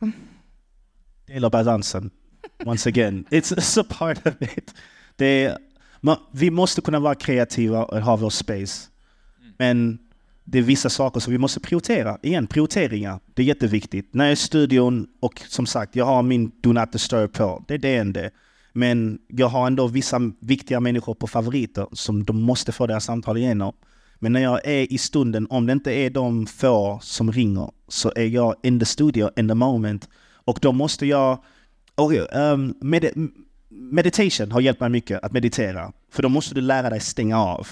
del av balansen. Once again, it's, it's a part of it. Det är, man, vi måste kunna vara kreativa och ha vår space. Men det är vissa saker som vi måste prioritera. Igen, prioriteringar. Det är jätteviktigt. När jag är i studion och som sagt, jag har min Do Not Disturb på. Det är det enda. Men jag har ändå vissa viktiga människor på favoriter som de måste få deras samtal igenom. Men när jag är i stunden, om det inte är de få som ringer, så är jag in the studio, in the moment. Och då måste jag... Oh okay, um, med, meditation har hjälpt mig mycket att meditera. För då måste du lära dig stänga av.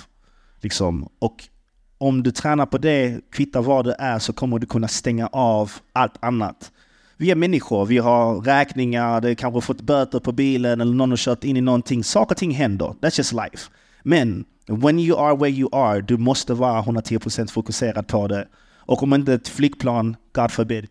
Liksom. Och om du tränar på det, kvittar vad det är, så kommer du kunna stänga av allt annat. Vi är människor, vi har räkningar, det kanske fått böter på bilen eller någon har kört in i någonting. Saker och ting händer. That's just life. Men when you are where you are, du måste vara 110% fokuserad på det. Och om inte ett flygplan, God forbid,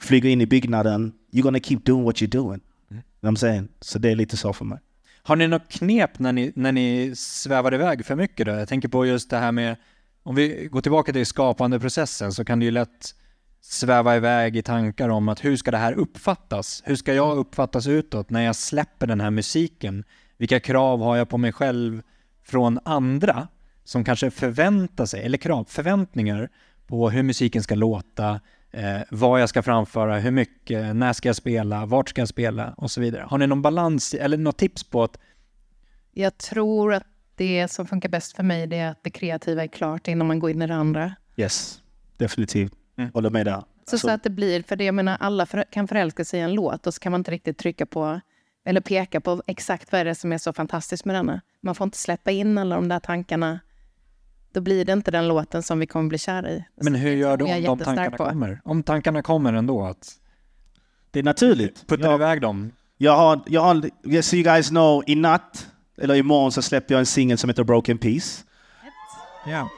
flyger in i byggnaden, you're gonna keep doing what you're doing. You know what I'm saying? Så det är lite så för mig. Har ni något knep när ni, när ni svävar iväg för mycket då? Jag tänker på just det här med, om vi går tillbaka till skapandeprocessen så kan det ju lätt sväva iväg i tankar om att hur ska det här uppfattas? Hur ska jag uppfattas utåt när jag släpper den här musiken? Vilka krav har jag på mig själv från andra som kanske förväntar sig, eller krav, förväntningar på hur musiken ska låta, eh, vad jag ska framföra, hur mycket, när ska jag spela, vart ska jag spela och så vidare. Har ni någon balans eller något tips på att Jag tror att det som funkar bäst för mig det är att det kreativa är klart innan man går in i det andra. Yes, definitivt. Mm. Håller med där. Så, så att det blir, för det jag menar, alla för, kan förälska sig i en låt och så kan man inte riktigt trycka på eller peka på exakt vad är det som är så fantastiskt med denna. Man får inte släppa in alla de där tankarna. Då blir det inte den låten som vi kommer bli kära i. Men hur gör du om de tankarna på. kommer? Om tankarna kommer ändå, att Det är naturligt. putta iväg dem? Jag har, jag har, yes, you guys know, i natt, eller imorgon så släpper jag en singel som heter Broken Peace. Ja.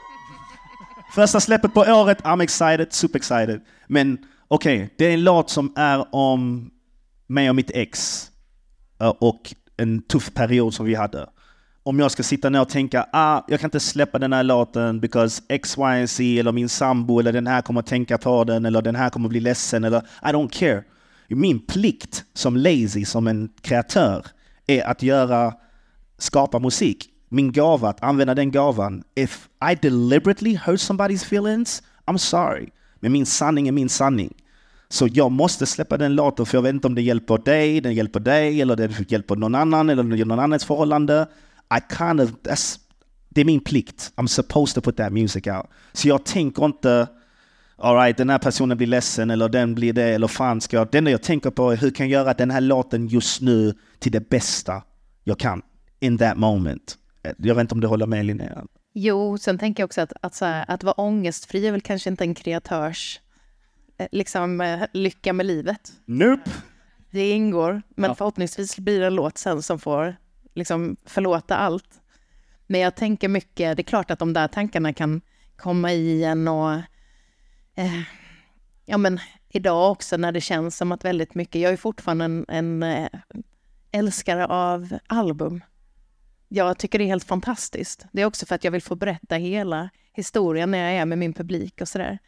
Första släppet på året, I'm excited, super excited. Men okej, det är en låt som är om mig och mitt ex. eh, Och en tuff period som vi hade. Om jag ska sitta ner och tänka, ah, jag kan inte släppa den här låten because X, Y and Z eller min sambo eller den här kommer att tänka på den eller den här kommer att bli ledsen eller I don't care. Min plikt som lazy, som en kreatör, är att göra, skapa musik. Min gåva, att använda den gåvan. If I deliberately hurt somebody's feelings, I'm sorry. Men min sanning är min sanning. Så jag måste släppa den låten för jag vet inte om den hjälper dig, den hjälper dig, eller den hjälper någon annan, eller någon annans förhållande. I kind of, that's, det är min plikt. I'm supposed to put that music out. Så jag tänker inte, alright, den här personen blir ledsen, eller den blir det, eller fan ska jag... Det enda jag tänker på är hur kan jag göra den här låten just nu till det bästa jag kan. In that moment. Jag vet inte om du håller med Linnea? Jo, sen tänker jag också att, att, så här, att vara ångestfri är väl kanske inte en kreatörs eh, liksom, eh, lycka med livet. Nope. Det ingår, men förhoppningsvis blir det en låt sen som får liksom, förlåta allt. Men jag tänker mycket, det är klart att de där tankarna kan komma i en och eh, ja men idag också när det känns som att väldigt mycket, jag är fortfarande en, en eh, älskare av album. Jag tycker det är helt fantastiskt. Det är också för att jag vill få berätta hela historien när jag är med min publik och sådär.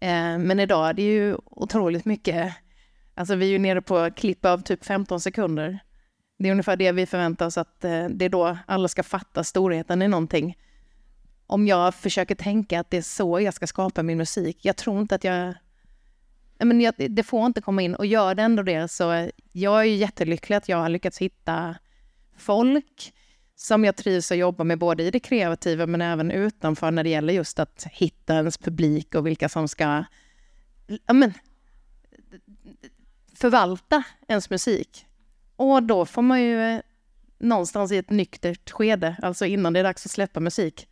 Eh, men idag är det ju otroligt mycket, alltså vi är ju nere på klipp av typ 15 sekunder. Det är ungefär det vi förväntar oss att eh, det är då alla ska fatta storheten i någonting. Om jag försöker tänka att det är så jag ska skapa min musik, jag tror inte att jag men jag, det får inte komma in och gör det ändå det så jag är ju jättelycklig att jag har lyckats hitta folk som jag trivs att jobba med både i det kreativa men även utanför när det gäller just att hitta ens publik och vilka som ska men, förvalta ens musik. Och då får man ju eh, någonstans i ett nyktert skede, alltså innan det är dags att släppa musik,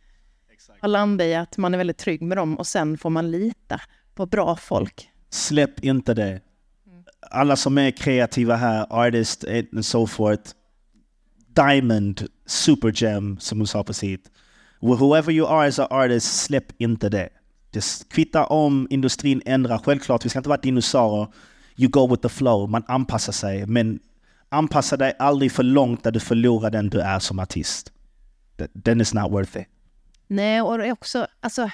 och landa i att man är väldigt trygg med dem och sen får man lita på bra folk. Släpp inte det. Alla som är kreativa här, artist and so forth. Diamond, supergem som hon sa på sitt. Whoever you are as an artist, släpp inte det. Just kvitta om industrin ändrar. Självklart, vi ska inte vara dinosaurier. You go with the flow, man anpassar sig. Men anpassa dig aldrig för långt där du förlorar den du är som artist. Den is not worth it. Nej, och det är också, alltså,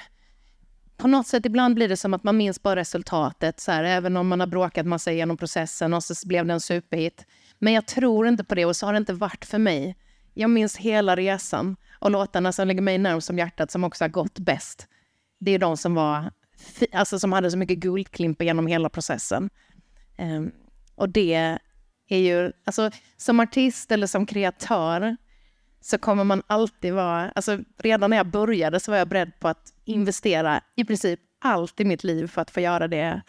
på något sätt ibland blir det som att man minns bara resultatet, så här, även om man har bråkat massa genom processen och så blev det en superhit. Men jag tror inte på det och så har det inte varit för mig. Jag minns hela resan och låtarna som ligger mig närmast om hjärtat som också har gått bäst. Det är de som var, alltså som hade så mycket guldklimpar genom hela processen. Um, och det är ju, alltså som artist eller som kreatör så kommer man alltid vara, alltså redan när jag började så var jag beredd på att investera i princip allt i mitt liv för att få göra det.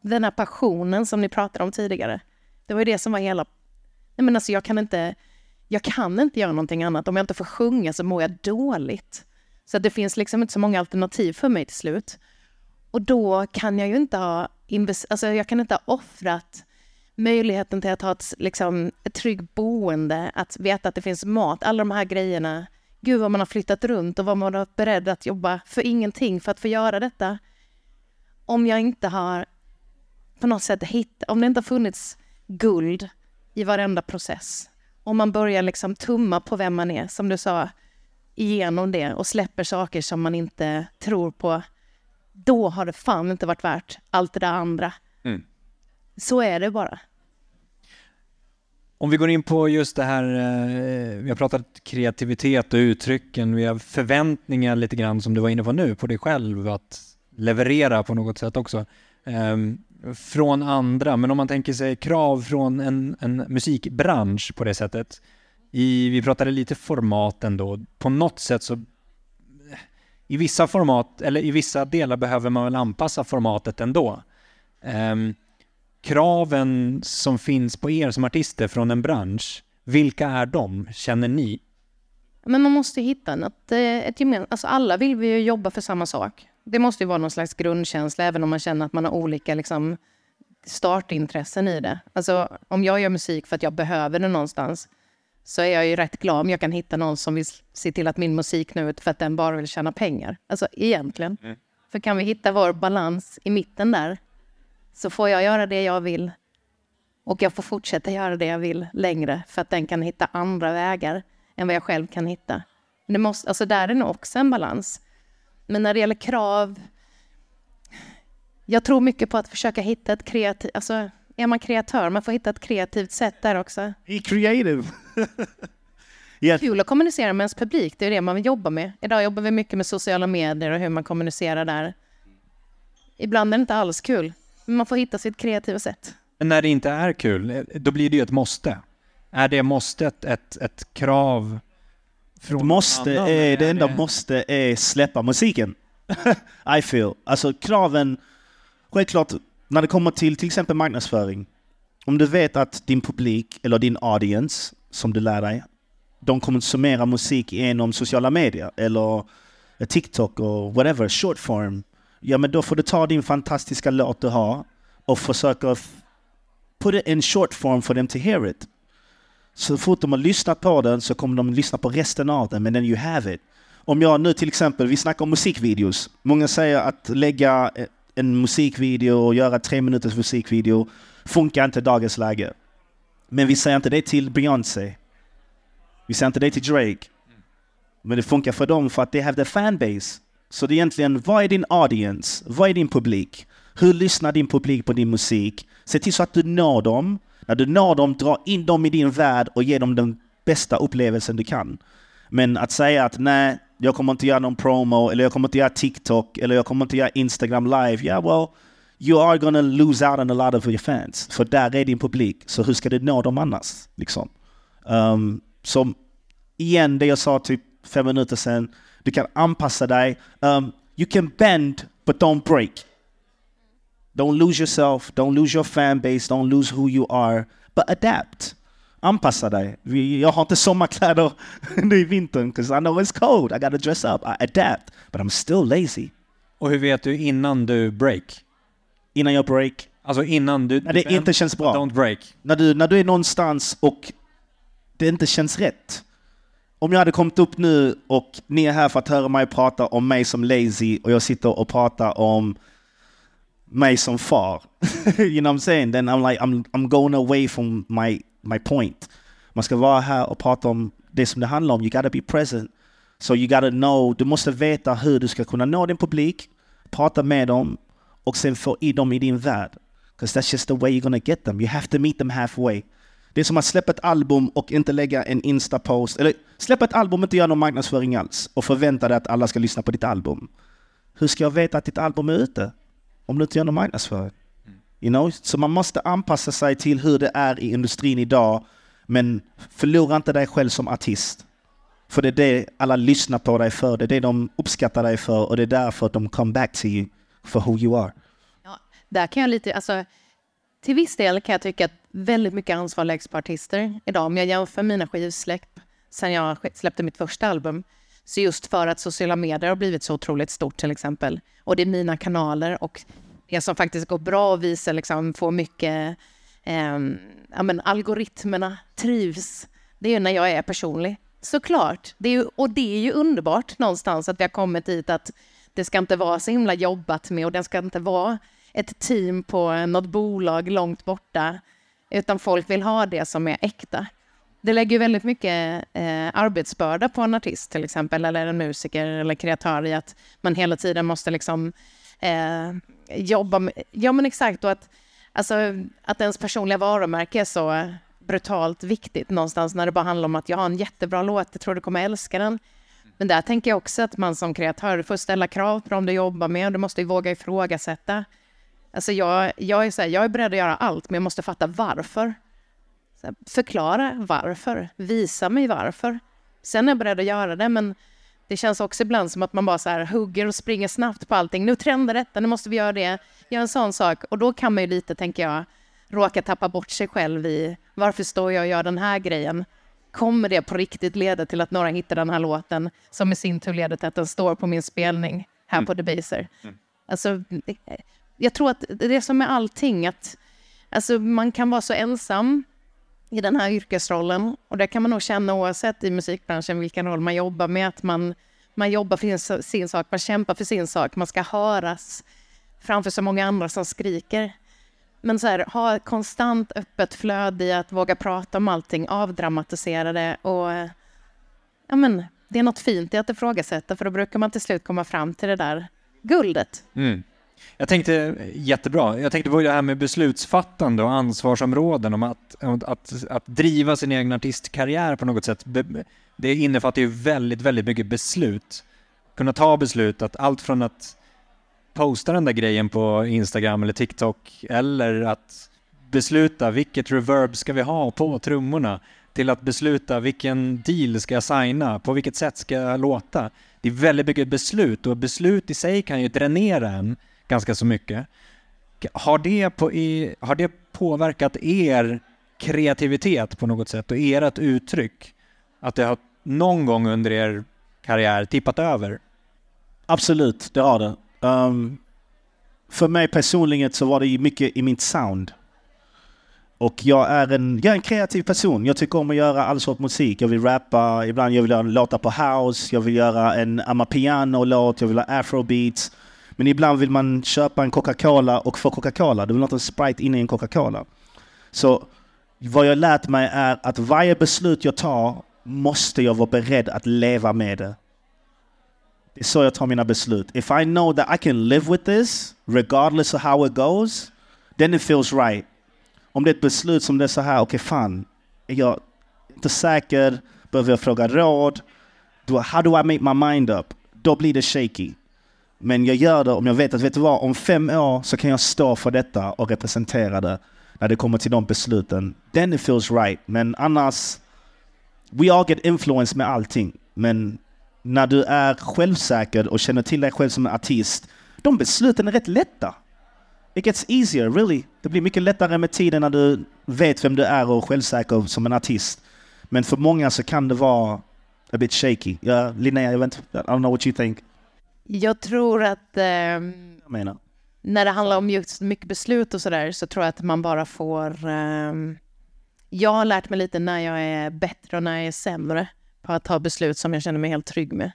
Den här passionen som ni pratade om tidigare. Det var ju det som var hela, nej men alltså jag kan inte, jag kan inte göra någonting annat. Om jag inte får sjunga så mår jag dåligt. Så det finns liksom inte så många alternativ för mig till slut. Och då kan jag ju inte ha, alltså jag kan inte ha offrat möjligheten till att ha ett, liksom, ett tryggt boende, att veta att det finns mat, alla de här grejerna. Gud vad man har flyttat runt och vad man har varit beredd att jobba för ingenting för att få göra detta. Om jag inte har på något sätt hittat, om det inte har funnits guld i varenda process, om man börjar liksom tumma på vem man är, som du sa, igenom det och släpper saker som man inte tror på, då har det fan inte varit värt allt det där andra. Mm. Så är det bara. Om vi går in på just det här, eh, vi har pratat kreativitet och uttrycken, vi har förväntningar lite grann som du var inne på nu, på dig själv att leverera på något sätt också. Ehm, från andra, men om man tänker sig krav från en, en musikbransch på det sättet. I, vi pratade lite format ändå, på något sätt så i vissa format, eller i vissa delar behöver man väl anpassa formatet ändå. Um, kraven som finns på er som artister från en bransch, vilka är de, känner ni? Men man måste hitta något, eh, ett gemensamt, alltså alla vill vi ju jobba för samma sak. Det måste ju vara någon slags grundkänsla, även om man känner att man har olika liksom, startintressen i det. Alltså om jag gör musik för att jag behöver det någonstans, så är jag ju rätt glad om jag kan hitta någon som vill se till att min musik når ut för att den bara vill tjäna pengar. Alltså egentligen. Mm. För kan vi hitta vår balans i mitten där, så får jag göra det jag vill. Och jag får fortsätta göra det jag vill längre för att den kan hitta andra vägar än vad jag själv kan hitta. Det måste, alltså där är nog också en balans. Men när det gäller krav, jag tror mycket på att försöka hitta ett kreativt, alltså är man kreatör, man får hitta ett kreativt sätt där också. Be creative! yes. Kul att kommunicera med ens publik, det är det man vill jobba med. Idag jobbar vi mycket med sociala medier och hur man kommunicerar där. Ibland är det inte alls kul. Man får hitta sitt kreativa sätt. Men när det inte är kul, då blir det ju ett måste. Är det måstet ett, ett krav från måste annan, är, det enda det... måste är släppa musiken. I feel. Alltså kraven, självklart när det kommer till till exempel marknadsföring. Om du vet att din publik eller din audience som du lär dig de konsumerar musik genom sociala medier eller TikTok och whatever, short form. Ja, men då får du ta din fantastiska låt du har och försöka put it in short form for them to hear it. Så fort de har lyssnat på den så kommer de lyssna på resten av den, men then you have it. Om jag nu till exempel, vi snackar om musikvideos. Många säger att lägga eh, en musikvideo och göra tre minuters musikvideo funkar inte i dagens läge. Men vi säger inte det till Beyoncé. Vi säger inte det till Drake. Men det funkar för dem för att they have the fanbase. Så det är egentligen, vad är din audience? Vad är din publik? Hur lyssnar din publik på din musik? Se till så att du når dem. När du når dem, dra in dem i din värld och ge dem den bästa upplevelsen du kan. Men att säga att nej, jag kommer inte göra någon promo, eller jag kommer inte göra TikTok, eller jag kommer inte göra Instagram live. Ja, yeah, well, you are gonna lose out on a lot of your fans. För där är din publik, så hur ska du nå dem annars? Liksom. Um, så igen, det jag sa typ fem minuter sedan, du kan anpassa dig. Um, you can bend, but don't break. Don't lose yourself, don't lose your fan base, don't lose who you are, but adapt. Anpassa dig. Jag har inte sommarkläder nu i vintern, because I know it's cold. I gotta dress up. I adapt, but I'm still lazy. Och hur vet du innan du break? Innan jag break, Alltså innan du... när det inte känns bra. Don't break. När du, när du är någonstans och det inte känns rätt. Om jag hade kommit upp nu och ni är här för att höra mig prata om mig som lazy och jag sitter och pratar om mig som far. you know what I'm saying? Then I'm like, I'm, I'm going away from my, my point. Man ska vara här och prata om det som det handlar om. You gotta be present. So you gotta know, du måste veta hur du ska kunna nå din publik, prata med dem och sen få i dem i din värld. Because that's just the way you're gonna get them. You have to meet them halfway. Det är som att släppa ett album och inte lägga en Insta-post. Eller släppa ett album och inte göra någon marknadsföring alls. Och förvänta dig att alla ska lyssna på ditt album. Hur ska jag veta att ditt album är ute? Om du inte gör någon marknadsföring. You know? Så man måste anpassa sig till hur det är i industrin idag. Men förlora inte dig själv som artist. För det är det alla lyssnar på dig för. Det är det de uppskattar dig för. Och det är därför de come back to you for who you are. Ja, där kan jag lite, alltså, till viss del kan jag tycka att väldigt mycket ansvar läggs på artister idag. Om jag jämför mina skivsläpp sen jag släppte mitt första album, så just för att sociala medier har blivit så otroligt stort till exempel, och det är mina kanaler och det som faktiskt går bra och visar liksom, får mycket, eh, ja men algoritmerna trivs, det är ju när jag är personlig. Såklart, det är ju, och det är ju underbart någonstans att vi har kommit dit att det ska inte vara så himla jobbat med och det ska inte vara ett team på något bolag långt borta, utan folk vill ha det som är äkta. Det lägger väldigt mycket eh, arbetsbörda på en artist till exempel, eller en musiker eller kreatör i att man hela tiden måste liksom eh, jobba med, ja men exakt, och att, alltså, att ens personliga varumärke är så brutalt viktigt någonstans när det bara handlar om att jag har en jättebra låt, jag tror du kommer älska den. Men där tänker jag också att man som kreatör får ställa krav på dem du jobbar med, du måste ju våga ifrågasätta. Alltså jag, jag, är så här, jag är beredd att göra allt, men jag måste fatta varför. Här, förklara varför, visa mig varför. Sen är jag beredd att göra det, men det känns också ibland som att man bara så här hugger och springer snabbt på allting. Nu trendar detta, nu måste vi göra det. Gör en sån sak. Och då kan man ju lite, tänker jag, råka tappa bort sig själv i varför står jag och gör den här grejen? Kommer det på riktigt leda till att några hittar den här låten som i sin tur leder till att den står på min spelning här på Debaser? Alltså, jag tror att det är som med allting, att alltså, man kan vara så ensam i den här yrkesrollen. Och det kan man nog känna oavsett i musikbranschen vilken roll man jobbar med. Att man, man jobbar för sin, sak, man kämpar för sin sak, man ska höras framför så många andra som skriker. Men så här, ha ett konstant öppet flöde i att våga prata om allting, avdramatisera det och ja men, det är något fint i att ifrågasätta för då brukar man till slut komma fram till det där guldet. Mm. Jag tänkte, jättebra, jag tänkte på det här med beslutsfattande och ansvarsområden, om att, att, att driva sin egen artistkarriär på något sätt. Det innefattar ju väldigt, väldigt mycket beslut. Kunna ta beslut, att allt från att posta den där grejen på Instagram eller TikTok, eller att besluta vilket reverb ska vi ha på trummorna, till att besluta vilken deal ska jag signa, på vilket sätt ska jag låta. Det är väldigt mycket beslut och beslut i sig kan ju dränera en ganska så mycket. Har det, på, i, har det påverkat er kreativitet på något sätt och ert uttryck? Att det har någon gång under er karriär tippat över? Absolut, det har det. Um, för mig personligen så var det mycket i mitt sound. Och jag är, en, jag är en kreativ person. Jag tycker om att göra all sorts musik. Jag vill rappa, ibland jag vill göra låtar på house, jag vill göra en amapiano-låt, jag vill ha afrobeats. Men ibland vill man köpa en Coca-Cola och få Coca-Cola. Du vill ha en Sprite inne i en Coca-Cola. Så vad jag lärt mig är att varje beslut jag tar måste jag vara beredd att leva med det. Det är så jag tar mina beslut. If I know that I can live with this, regardless of how it goes, then it feels right. Om det är ett beslut som det är så här, okej okay, fan, är jag inte säker, behöver jag fråga råd, do, how do I make my mind up? Då blir det shaky. Men jag gör det om jag vet att, vet du vad, om fem år så kan jag stå för detta och representera det när det kommer till de besluten. Then it feels right. Men annars, we all get influence med allting. Men när du är självsäker och känner till dig själv som en artist, de besluten är rätt lätta. It gets easier, really. Det blir mycket lättare med tiden när du vet vem du är och är självsäker som en artist. Men för många så kan det vara a bit shaky. Ja, Linnea, jag vet inte, I don't know what you think. Jag tror att eh, Jag menar. när det handlar om just mycket beslut och sådär så tror jag att man bara får... Eh, jag har lärt mig lite när jag är bättre och när jag är sämre på att ta beslut som jag känner mig helt trygg med.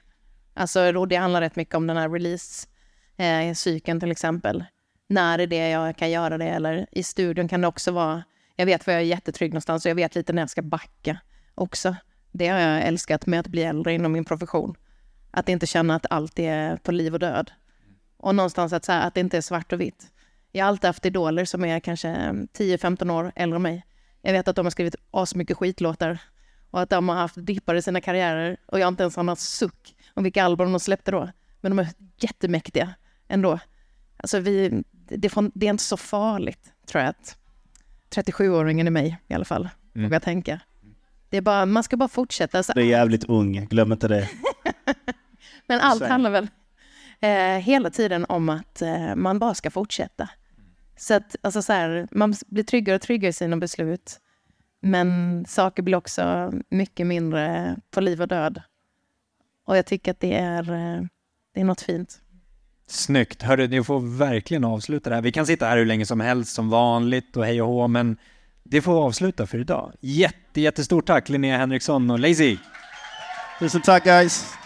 Alltså, det handlar rätt mycket om den här release-cykeln till exempel. När är det jag kan göra det? Eller i studion kan det också vara... Jag vet var jag är jättetrygg någonstans och jag vet lite när jag ska backa också. Det har jag älskat med att bli äldre inom min profession. Att inte känna att allt är på liv och död. Och någonstans att, så här, att det inte är svart och vitt. Jag har alltid haft idoler som är kanske 10-15 år äldre än mig. Jag vet att de har skrivit asmycket skitlåtar och att de har haft dippar i sina karriärer och jag har inte ens har något suck om vilka album de släppte då. Men de är jättemäktiga ändå. Alltså vi, det, det är inte så farligt, tror jag, att 37-åringen i mig i alla fall, mm. vågar tänka. Det är bara, man ska bara fortsätta. Alltså, du är jävligt ung, glöm inte det. Men allt handlar väl eh, hela tiden om att eh, man bara ska fortsätta. Så att, alltså så här, man blir tryggare och tryggare i sina beslut. Men saker blir också mycket mindre på liv och död. Och jag tycker att det är, eh, det är något fint. Snyggt. Hörru, ni får verkligen avsluta det här. Vi kan sitta här hur länge som helst som vanligt och hej och hå, men det får avsluta för idag. Jätte, jättestort tack Linnea Henriksson och Lazy. Tusen tack guys.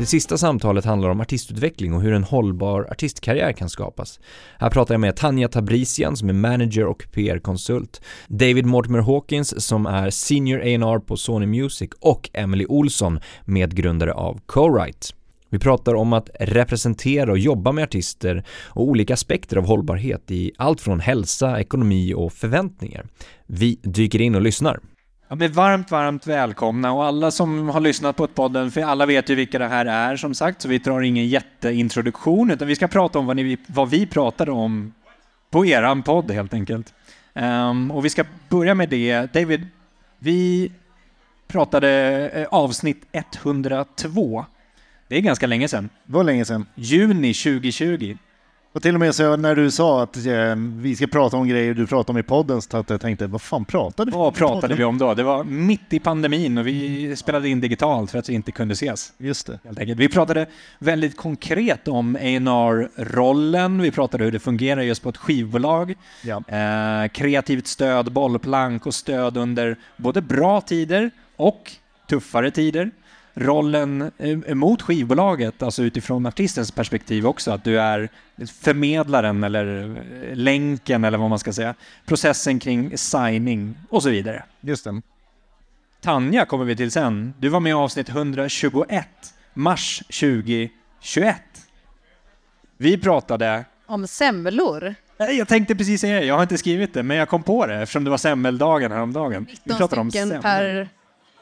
Det sista samtalet handlar om artistutveckling och hur en hållbar artistkarriär kan skapas. Här pratar jag med Tanja Tabrisian som är manager och PR-konsult, David Mortimer Hawkins som är senior A&R på Sony Music och Emily Olsson, medgrundare av Co-Write. Vi pratar om att representera och jobba med artister och olika aspekter av hållbarhet i allt från hälsa, ekonomi och förväntningar. Vi dyker in och lyssnar. Ja, men varmt, varmt välkomna och alla som har lyssnat på podden, för alla vet ju vilka det här är som sagt, så vi drar ingen jätteintroduktion, utan vi ska prata om vad, ni, vad vi pratade om på eran podd helt enkelt. Um, och vi ska börja med det. David, vi pratade eh, avsnitt 102. Det är ganska länge sedan. Det var länge sedan. Juni 2020. Och till och med så när du sa att eh, vi ska prata om grejer du pratade om i podden så att jag tänkte, vad fan pratade vi om? Vad pratade vi om då? Det var mitt i pandemin och vi spelade in digitalt för att vi inte kunde ses. Just det. Helt enkelt. Vi pratade väldigt konkret om A&R-rollen, vi pratade hur det fungerar just på ett skivbolag, ja. eh, kreativt stöd, bollplank och stöd under både bra tider och tuffare tider rollen eh, mot skivbolaget, alltså utifrån artistens perspektiv också, att du är förmedlaren eller eh, länken eller vad man ska säga, processen kring signing och så vidare. Just det. Tanja kommer vi till sen. Du var med i avsnitt 121, mars 2021. Vi pratade... Om semlor? Jag tänkte precis säga det, jag har inte skrivit det, men jag kom på det eftersom det var semmeldagen häromdagen. 19 stycken per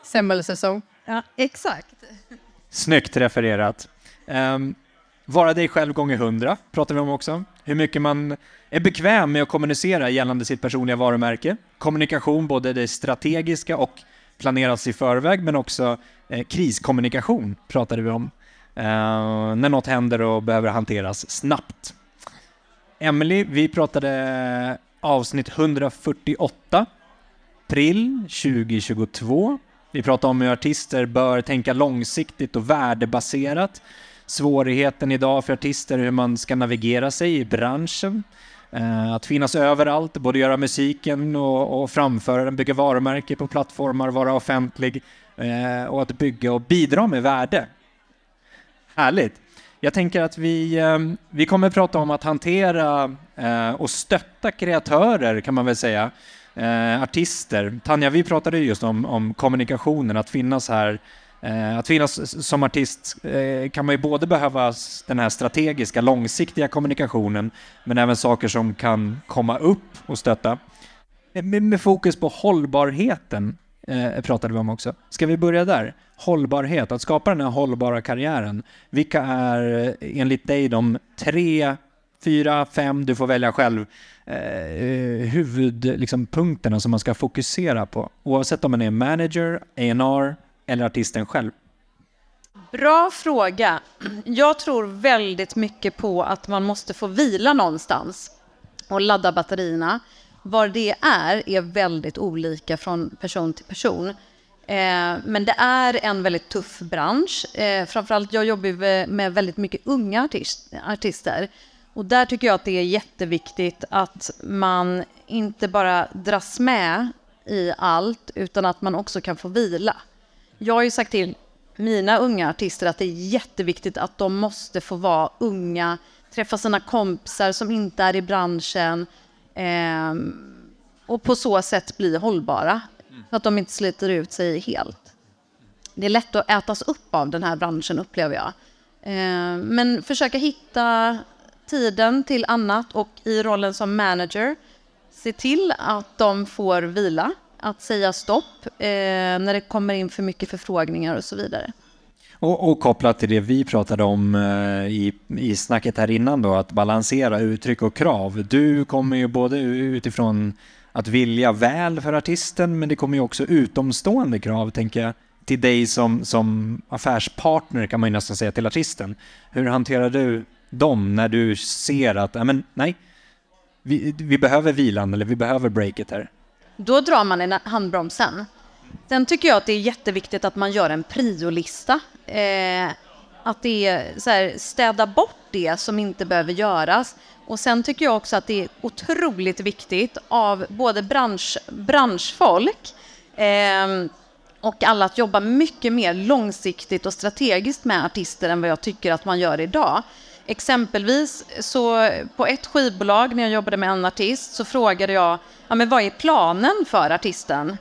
semmelsäsong. Ja, exakt. Snyggt refererat. Um, vara dig själv gånger hundra pratar vi om också. Hur mycket man är bekväm med att kommunicera gällande sitt personliga varumärke. Kommunikation, både det strategiska och planeras i förväg, men också eh, kriskommunikation pratade vi om. Uh, när något händer och behöver hanteras snabbt. Emily, vi pratade avsnitt 148, april 2022. Vi pratar om hur artister bör tänka långsiktigt och värdebaserat. Svårigheten idag för artister hur man ska navigera sig i branschen. Eh, att finnas överallt, både göra musiken och, och framföra den, bygga varumärke på plattformar, vara offentlig eh, och att bygga och bidra med värde. Härligt! Jag tänker att vi, eh, vi kommer prata om att hantera eh, och stötta kreatörer kan man väl säga. Eh, artister. Tanja, vi pratade just om, om kommunikationen, att finnas här eh, att finnas som artist eh, kan man ju både behöva den här strategiska, långsiktiga kommunikationen, men även saker som kan komma upp och stötta. Eh, med, fokus på hållbarheten eh, pratade vi om också. Ska vi börja där? Hållbarhet, att skapa den här hållbara karriären. Vilka är enligt dig de tre, fyra, fem, du får välja själv, eh, huvudpunkterna liksom, som man ska fokusera på? Oavsett om man är manager, A&R eller artisten själv. Bra fråga. Jag tror väldigt mycket på att man måste få vila någonstans och ladda batterierna. Var det är är väldigt olika från person till person. Eh, men det är en väldigt tuff bransch. Eh, framförallt jag jobbar med väldigt mycket unga artister. Och där tycker jag att det är jätteviktigt att man inte bara dras med i allt, utan att man också kan få vila. Jag har ju sagt till mina unga artister att det är jätteviktigt att de måste få vara unga, träffa sina kompisar som inte är i branschen, Eh, och på så sätt bli hållbara, så att de inte sliter ut sig helt. Det är lätt att ätas upp av den här branschen, upplever jag. Eh, men försöka hitta tiden till annat och i rollen som manager se till att de får vila, att säga stopp eh, när det kommer in för mycket förfrågningar och så vidare. Och, och kopplat till det vi pratade om eh, i, i snacket här innan då, att balansera uttryck och krav. Du kommer ju både utifrån att vilja väl för artisten, men det kommer ju också utomstående krav, tänker jag, till dig som, som affärspartner kan man ju nästan säga till artisten. Hur hanterar du dem när du ser att, ja men nej, vi, vi behöver vilan eller vi behöver breaket här? Då drar man en handbromsen. Sen tycker jag att det är jätteviktigt att man gör en priolista. Eh, att det är så här, städa bort det som inte behöver göras. Och sen tycker jag också att det är otroligt viktigt av både bransch, branschfolk eh, och alla att jobba mycket mer långsiktigt och strategiskt med artister än vad jag tycker att man gör idag. Exempelvis så på ett skivbolag när jag jobbade med en artist så frågade jag ja, men vad är planen för artisten?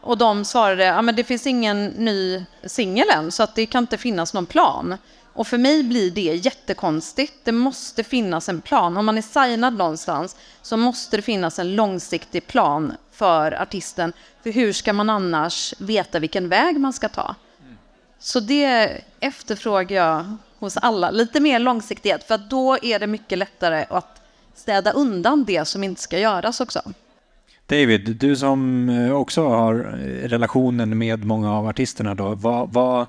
Och de svarade, ja men det finns ingen ny singel än, så att det kan inte finnas någon plan. Och för mig blir det jättekonstigt. Det måste finnas en plan. Om man är signad någonstans så måste det finnas en långsiktig plan för artisten. För hur ska man annars veta vilken väg man ska ta? Så det efterfrågar jag hos alla. Lite mer långsiktighet, för då är det mycket lättare att städa undan det som inte ska göras också. David, du som eh, också har eh, relationen med många av artisterna då, vad, vad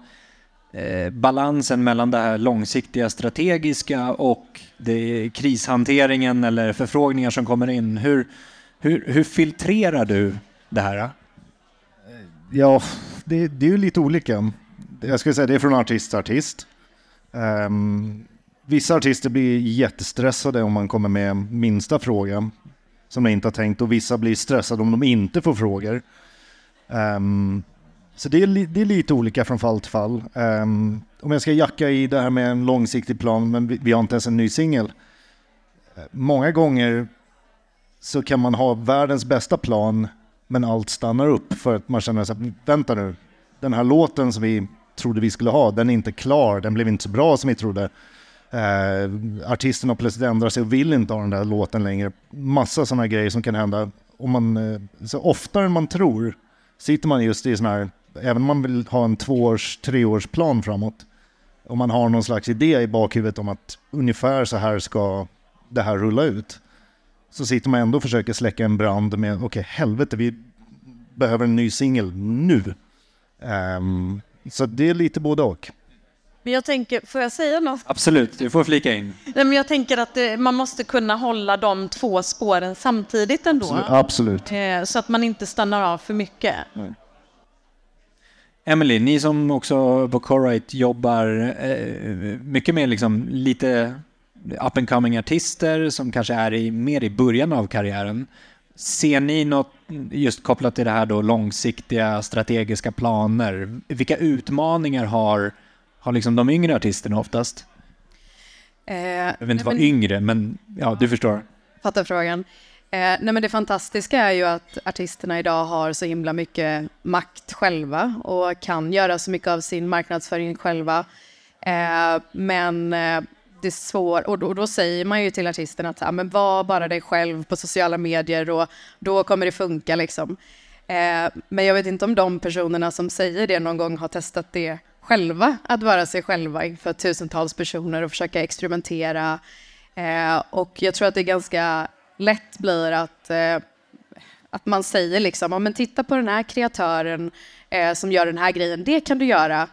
eh, balansen mellan det här långsiktiga strategiska och det krishanteringen eller förfrågningar som kommer in, hur, hur, hur filtrerar du det här? Ja, det, det är ju lite olika. Jag skulle säga det är från artist till artist. Um, vissa artister blir jättestressade om man kommer med minsta fråga som de inte har tänkt och vissa blir stressade om de inte får frågor. Um, så det är, det är, lite olika från fall till fall. Um, om jag ska jacka i det här med en långsiktig plan, men vi, vi har inte ens en ny singel. Många gånger så kan man ha världens bästa plan, men allt stannar upp för att man känner att vänta nu, den här låten som vi trodde vi skulle ha, den är inte klar, den blev inte så bra som vi trodde. Eh, artisten har plötsligt ändrat sig och vill inte ha den där låten längre. Massa sådana grejer som kan hända. Och man, eh, så oftare än man tror sitter man just i sådana här, även om man vill ha en tvåårs, treårsplan framåt, om man har någon slags idé i bakhuvudet om att ungefär så här ska det här rulla ut, så sitter man ändå och försöker släcka en brand med, okej okay, helvete, vi behöver en ny singel nu. Um, så det är lite både och. Men jag tänker, får jag säga något? Absolut, du får flika in. Nej, men jag tänker att det, man måste kunna hålla de två spåren samtidigt ändå. Absolut. Eh, så att man inte stannar av för mycket. Emily, ni som också på Corite jobbar eh, mycket med liksom lite up and coming artister som kanske är i, mer i början av karriären. Ser ni något just kopplat till det här då långsiktiga strategiska planer? Vilka utmaningar har, har liksom de yngre artisterna oftast? Eh, Jag vill inte vara men- yngre, men ja, du förstår. Fattar frågan. Eh, nej men det fantastiska är ju att artisterna idag har så himla mycket makt själva och kan göra så mycket av sin marknadsföring själva. Eh, men det och då, och då säger man ju till artisten att men var bara dig själv på sociala medier och då kommer det funka liksom. Eh, men jag vet inte om de personerna som säger det någon gång har testat det själva, att vara sig själva inför tusentals personer och försöka experimentera. Eh, och jag tror att det är ganska lätt blir att, eh, att man säger liksom, men titta på den här kreatören eh, som gör den här grejen, det kan du göra.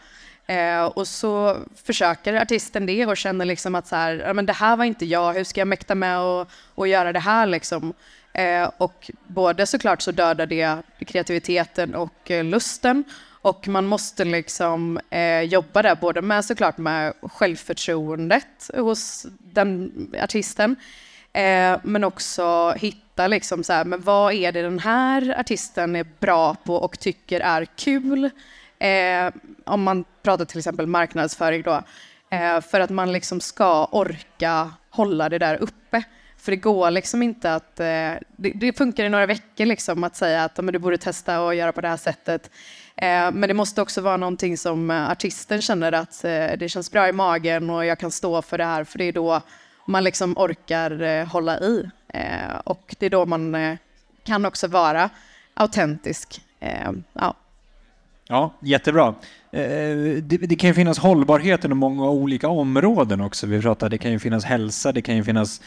Eh, och så försöker artisten det och känner liksom att så här, ja, men det här var inte jag, hur ska jag mäkta med att och göra det här liksom? Eh, och både såklart så dödar det kreativiteten och eh, lusten och man måste liksom eh, jobba där både med såklart med självförtroendet hos den artisten eh, men också hitta liksom så här, men vad är det den här artisten är bra på och tycker är kul? Eh, om man pratar till exempel marknadsföring då, eh, för att man liksom ska orka hålla det där uppe. För det går liksom inte att, eh, det, det funkar i några veckor liksom att säga att men du borde testa och göra på det här sättet. Eh, men det måste också vara någonting som eh, artisten känner att eh, det känns bra i magen och jag kan stå för det här, för det är då man liksom orkar eh, hålla i. Eh, och det är då man eh, kan också vara autentisk. Eh, ja. Ja, jättebra. Eh, det, det kan ju finnas hållbarhet inom många olika områden också. Vi pratade, det kan ju finnas hälsa, det kan ju finnas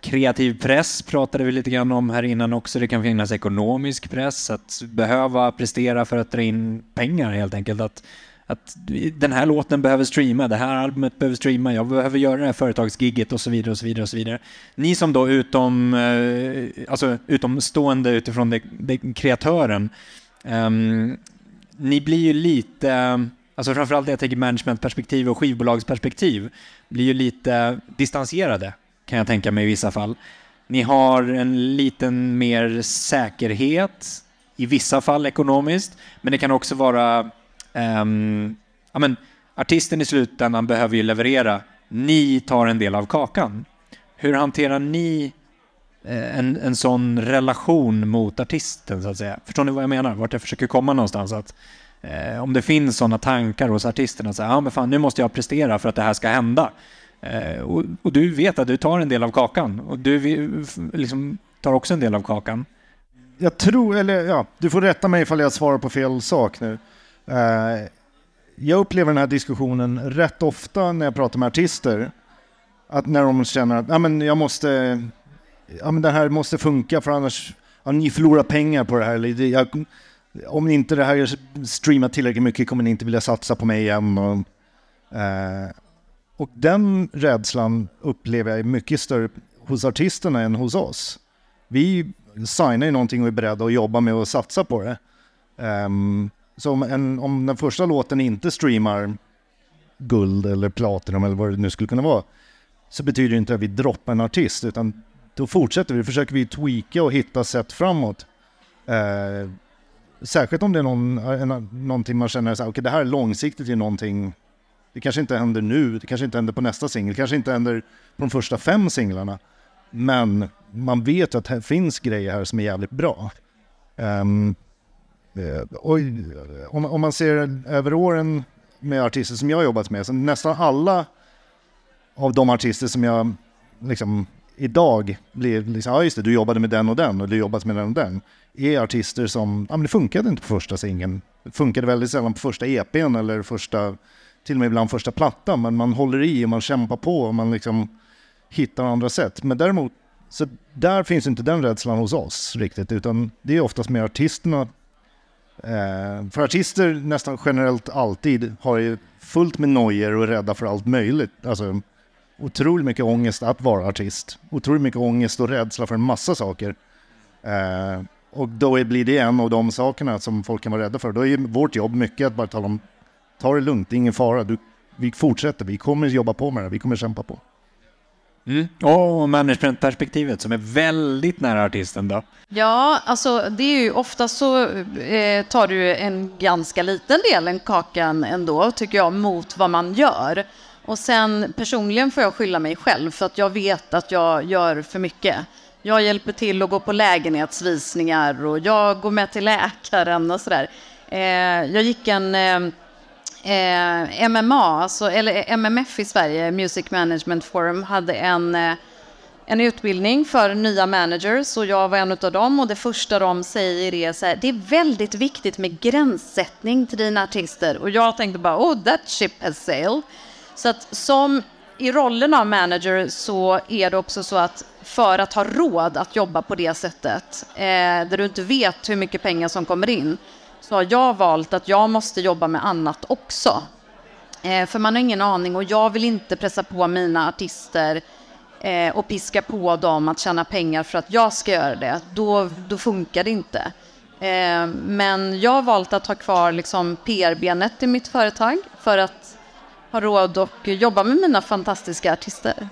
kreativ press, pratade vi lite grann om här innan också. Det kan finnas ekonomisk press, att behöva prestera för att dra in pengar helt enkelt. Att, att den här låten behöver streama, det här albumet behöver streama, jag behöver göra det här företagsgigget och så vidare och så vidare och så vidare. Ni som då utom, eh, alltså utomstående utifrån det, det kreatören, Um, ni blir ju lite, alltså framförallt jag tänker managementperspektiv och skivbolagsperspektiv, blir ju lite distanserade kan jag tänka mig i vissa fall. Ni har en liten mer säkerhet, i vissa fall ekonomiskt, men det kan också vara, ehm, ja men artisten i slutändan behöver ju leverera, ni tar en del av kakan. Hur hanterar ni Eh, en, en sån relation mot artisten så att säga? Förstår ni vad jag menar? Vart jag försöker komma någonstans? Att, eh, om det finns sådana tankar hos artisterna, så här, ja men fan nu måste jag prestera för att det här ska hända. Eh, och, och du vet att du tar en del av kakan och du liksom, tar också en del av kakan. Jag tror, eller ja, du får rätta mig ifall jag svarar på fel sak nu. Eh, jag upplever den här diskussionen rätt ofta när jag pratar med artister. Att när de känner att ah, men jag måste, ja, men det här måste funka för annars, ja, ni förlorar pengar på det här. Eller Jag, om inte det här streamar tillräckligt mycket kommer ni inte vilja satsa på mig igen. Och, eh, och den rädslan upplever jag är mycket större hos artisterna än hos oss. Vi signar ju någonting och är beredda att jobba med och satsa på det. Um, så om, en, om den första låten inte streamar guld eller platinum eller vad det nu skulle kunna vara, så betyder det inte att vi droppar en artist, utan då fortsätter vi, försöker vi tweaka och hitta sätt framåt. Eh, särskilt om det är någon, en, någonting man känner så här, okej det här är långsiktigt i någonting, det kanske inte händer nu, det kanske inte händer på nästa singel, det kanske inte händer på de första fem singlarna. Men man vet att det finns grejer här som är jävligt bra. Ehm, eh, um, och om, om man ser över åren med artister som jag har jobbat med, så nästan alla av de artister som jag liksom idag blir liksom, ja just det, du jobbade med den och den och du jobbat med den och den, är artister som, ja men det funkade inte på första singeln. Det funkade väldigt sällan på första EPn eller första, till och med ibland första plattan, men man håller i och man kämpar på och man liksom hittar andra sätt. Men däremot, så där finns inte den rädslan hos oss riktigt, utan det är oftast med artisterna Eh, för artister nästan generellt alltid har ju fullt med nojor och är rädda för allt möjligt. Alltså otroligt mycket ångest att vara artist. Otroligt mycket ångest och rädsla för en massa saker. Eh, och då blir det en av de sakerna som folk kan vara rädda för. Då är vårt jobb mycket att bara tala om, ta det lugnt, det är ingen fara. Du, vi fortsätter, vi kommer jobba på med det, vi kommer kämpa på. Mm. Och managementperspektivet som är väldigt nära artisten då. Ja, alltså det är ju ofta så eh, tar du en ganska liten del, en kakan ändå, tycker jag, mot vad man gör. Och sen personligen får jag skylla mig själv för att jag vet att jag gör för mycket. Jag hjälper till att gå på lägenhetsvisningar och jag går med till läkaren och sådär. Eh, jag gick en eh, eh, MMA, alltså, eller eh, MMF i Sverige, Music Management Forum, hade en, eh, en utbildning för nya managers och jag var en av dem och det första de säger är så här, det är väldigt viktigt med gränssättning till dina artister och jag tänkte bara, oh that ship has sailed. Så att som i rollen av manager så är det också så att för att ha råd att jobba på det sättet, eh, där du inte vet hur mycket pengar som kommer in, så har jag valt att jag måste jobba med annat också. Eh, för man har ingen aning och jag vill inte pressa på mina artister eh, och piska på dem att tjäna pengar för att jag ska göra det. Då, då funkar det inte. Eh, men jag har valt att ha kvar liksom PR-benet i mitt företag för att ha råd att jobba med mina fantastiska artister.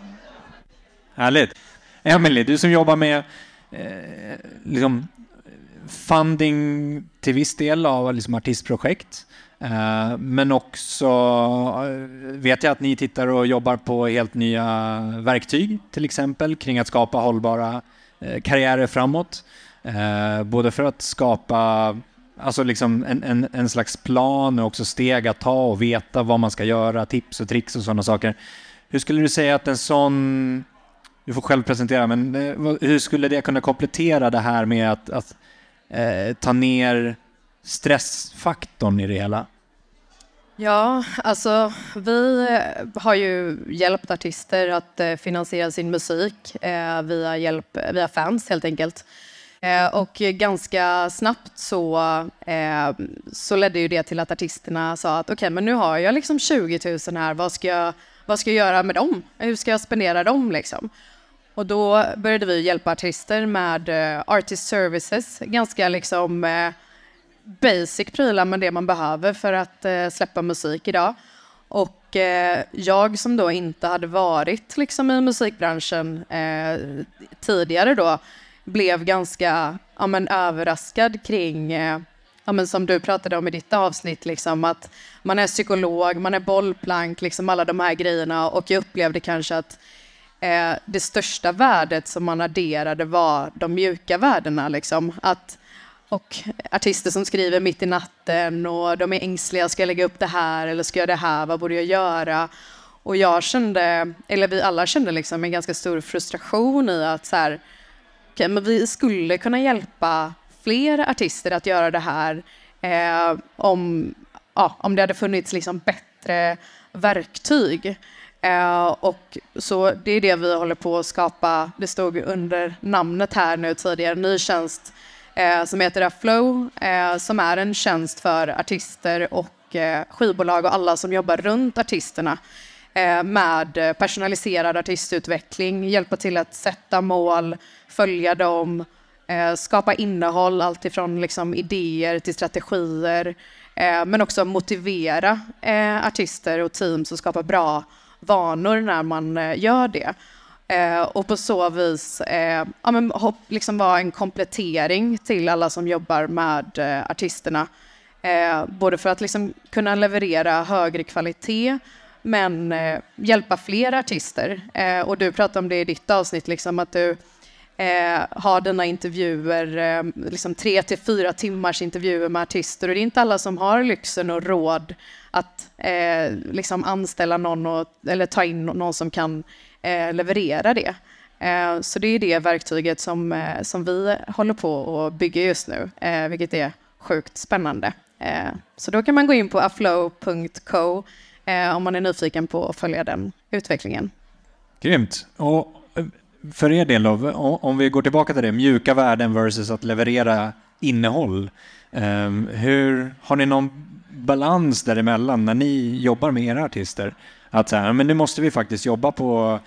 Härligt. Emily, du som jobbar med eh, liksom funding till viss del av liksom artistprojekt. Eh, men också eh, vet jag att ni tittar och jobbar på helt nya verktyg, till exempel kring att skapa hållbara eh, karriärer framåt. Eh, både för att skapa alltså liksom en, en, en slags plan och också steg att ta och veta vad man ska göra, tips och tricks och sådana saker. Hur skulle du säga att en sån, du får själv presentera, men eh, hur skulle det kunna komplettera det här med att, att eh, ta ner stressfaktorn i det hela? Ja, alltså vi eh, har ju hjälpt artister att eh, finansiera sin musik eh, via, hjälp, via fans helt enkelt. Eh, och ganska snabbt så, eh, så ledde ju det till att artisterna sa att okej, okay, men nu har jag liksom 20 000 här, vad ska, jag, vad ska jag göra med dem? Hur ska jag spendera dem liksom? Och då började vi hjälpa artister med eh, artist services, ganska liksom eh, basic prylar, men det man behöver för att eh, släppa musik idag. Och jag som då inte hade varit liksom i musikbranschen tidigare då, blev ganska ja, men, överraskad kring eh, ja, men som du pratade om i ditt avsnitt, liksom, att man är psykolog, man är bollplank, liksom alla de här grejerna och jag upplevde kanske att eh, det största värdet som man adderade var de mjuka värdena. Liksom. Att, och artister som skriver mitt i natten och de är ängsliga, ska jag lägga upp det här eller ska jag det här, vad borde jag göra? Och jag kände, eller vi alla kände liksom en ganska stor frustration i att så här, okay, men vi skulle kunna hjälpa fler artister att göra det här eh, om, ja, om det hade funnits liksom bättre verktyg. Eh, och så det är det vi håller på att skapa. Det stod under namnet här nu tidigare, ny tjänst eh, som heter Aflow, eh, som är en tjänst för artister och eh, skivbolag och alla som jobbar runt artisterna Eh, med eh, personaliserad artistutveckling, hjälpa till att sätta mål, följa dem, eh, skapa innehåll, alltifrån liksom idéer till strategier, men också motivera artister och team som skapar bra vanor när man gör det. Och på så vis ja, men, liksom vara en komplettering till alla som jobbar med artisterna. Både för att liksom kunna leverera högre kvalitet men eh, hjälpa fler artister. Eh, och du pratade om det i ditt avsnitt, liksom, att du eh, har dina intervjuer, eh, liksom tre till fyra timmars intervjuer med artister och det är inte alla som har lyxen och råd att eh, liksom anställa någon och, eller ta in någon som kan eh, leverera det. Eh, så det är det verktyget som, eh, som vi håller på att bygga just nu, eh, vilket är sjukt spännande. Eh, så då kan man gå in på aflow.co Eh, om man är nyfiken på att följa den utvecklingen. Grymt. Och eh, för er del då, om vi går tillbaka till det, mjuka värden versus att leverera innehåll. Eh, hur, har ni någon balans däremellan när ni jobbar med era artister? Att så här, men nu måste vi faktiskt jobba på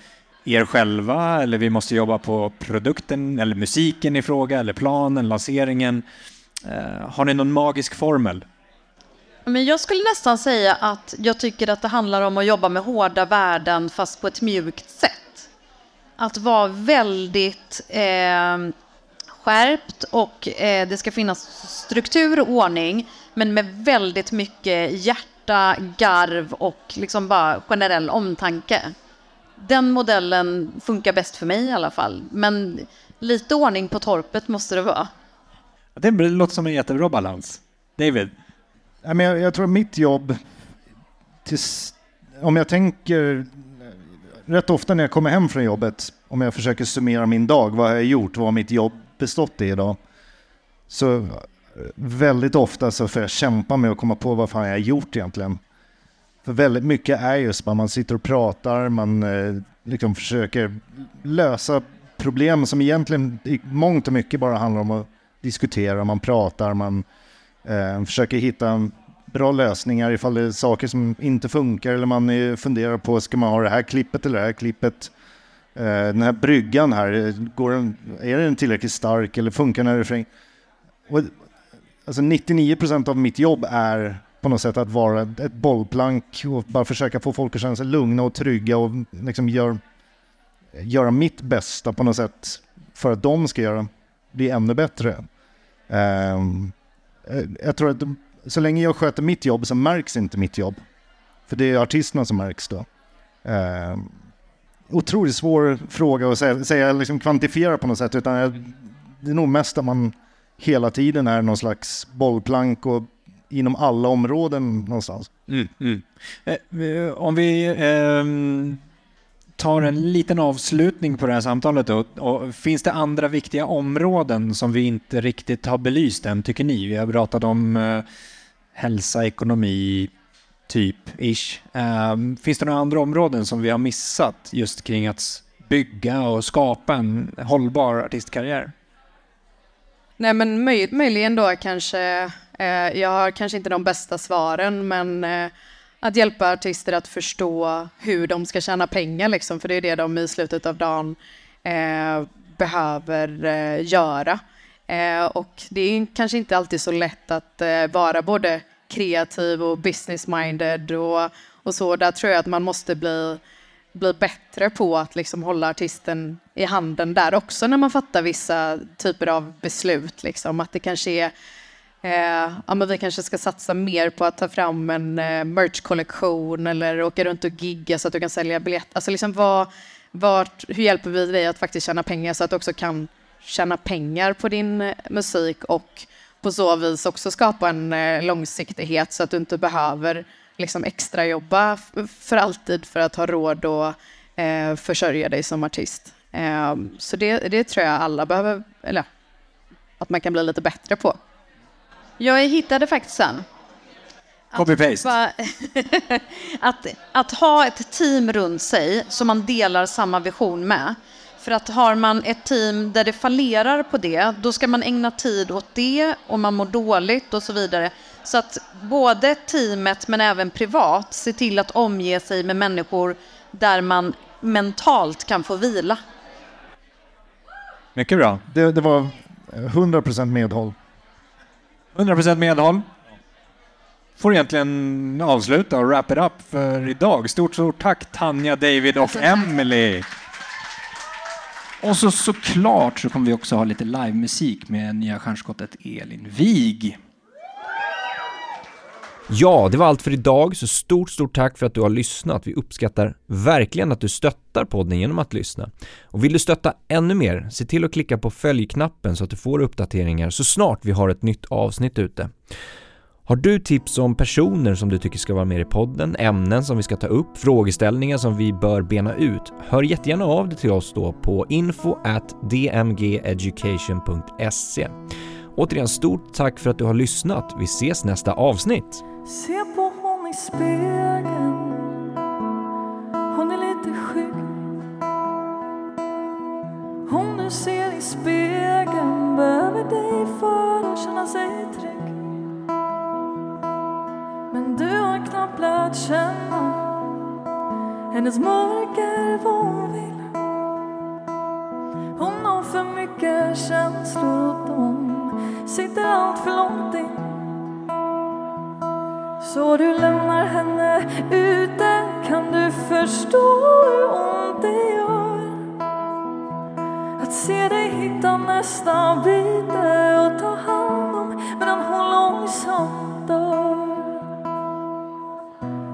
er själva eller vi måste jobba på produkten eller musiken i fråga eller planen, lanseringen. Eh, har ni någon magisk formel? Men jag skulle nästan säga att jag tycker att det handlar om att jobba med hårda värden fast på ett mjukt sätt. Att vara väldigt eh, skärpt och eh, det ska finnas struktur och ordning men med väldigt mycket hjärta, garv och liksom bara generell omtanke. Den modellen funkar bäst för mig i alla fall. Men lite ordning på torpet måste det vara. Det låter som en jättebra balans. David? Men jag, jag tror mitt jobb, tills, om jag tänker rätt ofta när jag kommer hem från jobbet, om jag försöker summera min dag, vad har jag gjort, vad har mitt jobb bestått i idag? Så väldigt ofta så får jag kämpa med att komma på vad fan jag har gjort egentligen. För väldigt mycket är just bara man sitter och pratar, man eh, liksom försöker lösa problem som egentligen i mångt och mycket bara handlar om att diskutera, man pratar, man eh, försöker hitta bra lösningar ifall det är saker som inte funkar eller man funderar på, ska man ha det här klippet eller det här klippet? Eh, den här bryggan här, går den, är den tillräckligt stark eller funkar den här? Och, alltså 99 procent av mitt jobb är på något sätt att vara ett bollplank och bara försöka få folk att känna sig lugna och trygga och liksom gör, göra mitt bästa på något sätt för att de ska göra, bli ännu bättre. Um, Eh, jag tror att så länge jag sköter mitt jobb så märks inte mitt jobb. För det är artisterna som märks då. Eh, otroligt svår fråga att säga, säga liksom kvantifiera på något sätt, utan jag, det är nog mest att man hela tiden är någon slags bollplank och inom alla områden någonstans. Mm, mm. Eh, om vi eh, tar en liten avslutning på det här samtalet då. Och finns det andra viktiga områden som vi inte riktigt har belyst än, tycker ni? Vi har pratat om eh, hälsa, ekonomi, typ, ish. Eh, finns det några andra områden som vi har missat just kring att bygga och skapa en hållbar artistkarriär? Nej, men möj möjligen då kanske, eh, jag har kanske inte de bästa svaren, men eh, att hjälpa artister att förstå hur de ska tjäna pengar, liksom, för det är det de i slutet av dagen eh, behöver eh, göra. Eh, och det är kanske inte alltid så lätt att eh, vara både kreativ och business-minded och, och så. Där tror jag att man måste bli bli bättre på att liksom hålla artisten i handen där också när man fattar vissa typer av beslut. Liksom. Att det kanske är Eh, ja, men vi kanske ska satsa mer på att ta fram en eh, merchkollektion eller åka runt och gigga så att du kan sälja biljetter. Alltså liksom vad, vart, hur hjälper vi dig att faktiskt tjäna pengar så att du också kan tjäna pengar på din eh, musik och på så vis också skapa en eh, långsiktighet så att du inte behöver liksom extrajobba för alltid för att ha råd att eh, försörja dig som artist. Eh, så det, det tror jag alla behöver, eller att man kan bli lite bättre på. Jag hittade faktiskt sen. Copy-paste. Att, att ha ett team runt sig som man delar samma vision med. För att har man ett team där det fallerar på det, då ska man ägna tid åt det och man mår dåligt och så vidare. Så att både teamet men även privat se till att omge sig med människor där man mentalt kan få vila. Mycket bra. Det, det var 100% medhåll. 100% medhåll. Får egentligen avsluta och wrap it up för idag. Stort, stort tack Tanja, David och Emily. Och så såklart så kommer vi också ha lite livemusik med nya stjärnskottet Elin Wig. Ja, det var allt för idag, så stort, stort tack för att du har lyssnat. Vi uppskattar verkligen att du stöttar podden genom att lyssna. Och vill du stötta ännu mer, se till att klicka på följknappen så att du får uppdateringar så snart vi har ett nytt avsnitt ute. Har du tips om personer som du tycker ska vara med i podden, ämnen som vi ska ta upp, frågeställningar som vi bör bena ut? Hör jättegärna av dig till oss då på info at dmgeducation.se. Återigen, stort tack för att du har lyssnat. Vi ses nästa avsnitt. Se på hon i spegeln. Hon är lite sjuk. Hon du ser i spegeln behöver dig för att känna sig trygg. Men du har knappt lärt känna hennes mörker vad hon vill. Hon har för mycket känslor åt dem sitter allt för långt in. Så du lämnar henne ute, kan du förstå hur ont det gör? Att se dig hitta nästa bite och ta hand om medan hon långsamt dör.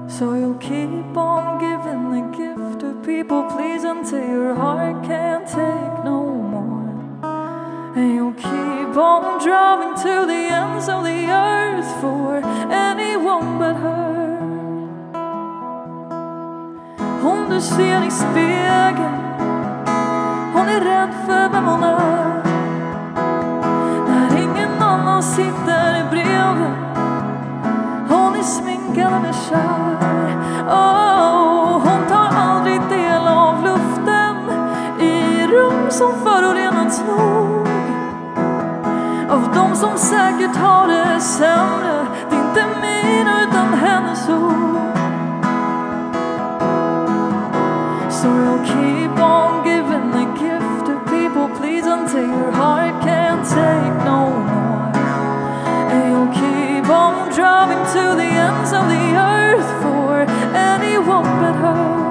So you'll keep on giving the gift to people please until your heart can't take no more. And you'll keep on driving to the ends of the earth for anyone but her. Hon du ser i spegeln, hon är rädd för vem hon är. När ingen annan sitter bredvid, hon är sminkad och är kär. Oh, hon tar aldrig del av luften i rum som förorenats nog de som säkert har det sämre. Det är inte mina utan hennes ord. So you'll keep on giving the gift to people, please, until your heart can't take no more. And you'll keep on driving to the ends of the earth for anyone but her.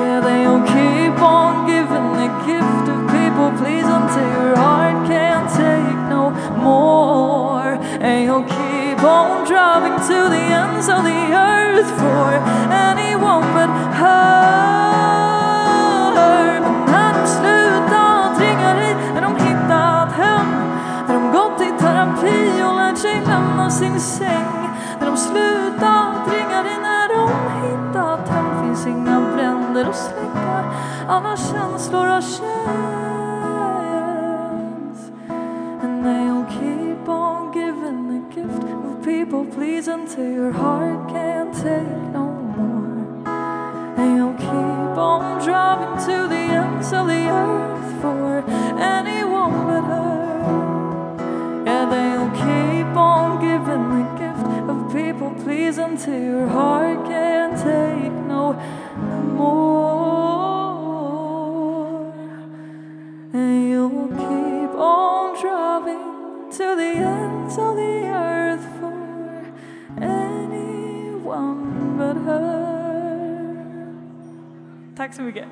Yeah, then you'll keep on giving the gift of people, please, until your heart keep on driving to the ends of the earth for anyone but her. Men när de slutat ringa dig, när de hittat hem, när de gått i terapi och lärt sig lämna sin säng, när de slutat ringa dig, när de hittat hem, finns inga bränder att släcka, alla känslor har känts. People, please, until your heart can't take no more. And you'll keep on driving to the ends of the earth for anyone but her. Yeah, they'll keep on giving the gift of people, please, until your heart can't take no more. And you'll keep on driving to the ends of the Tack så mycket.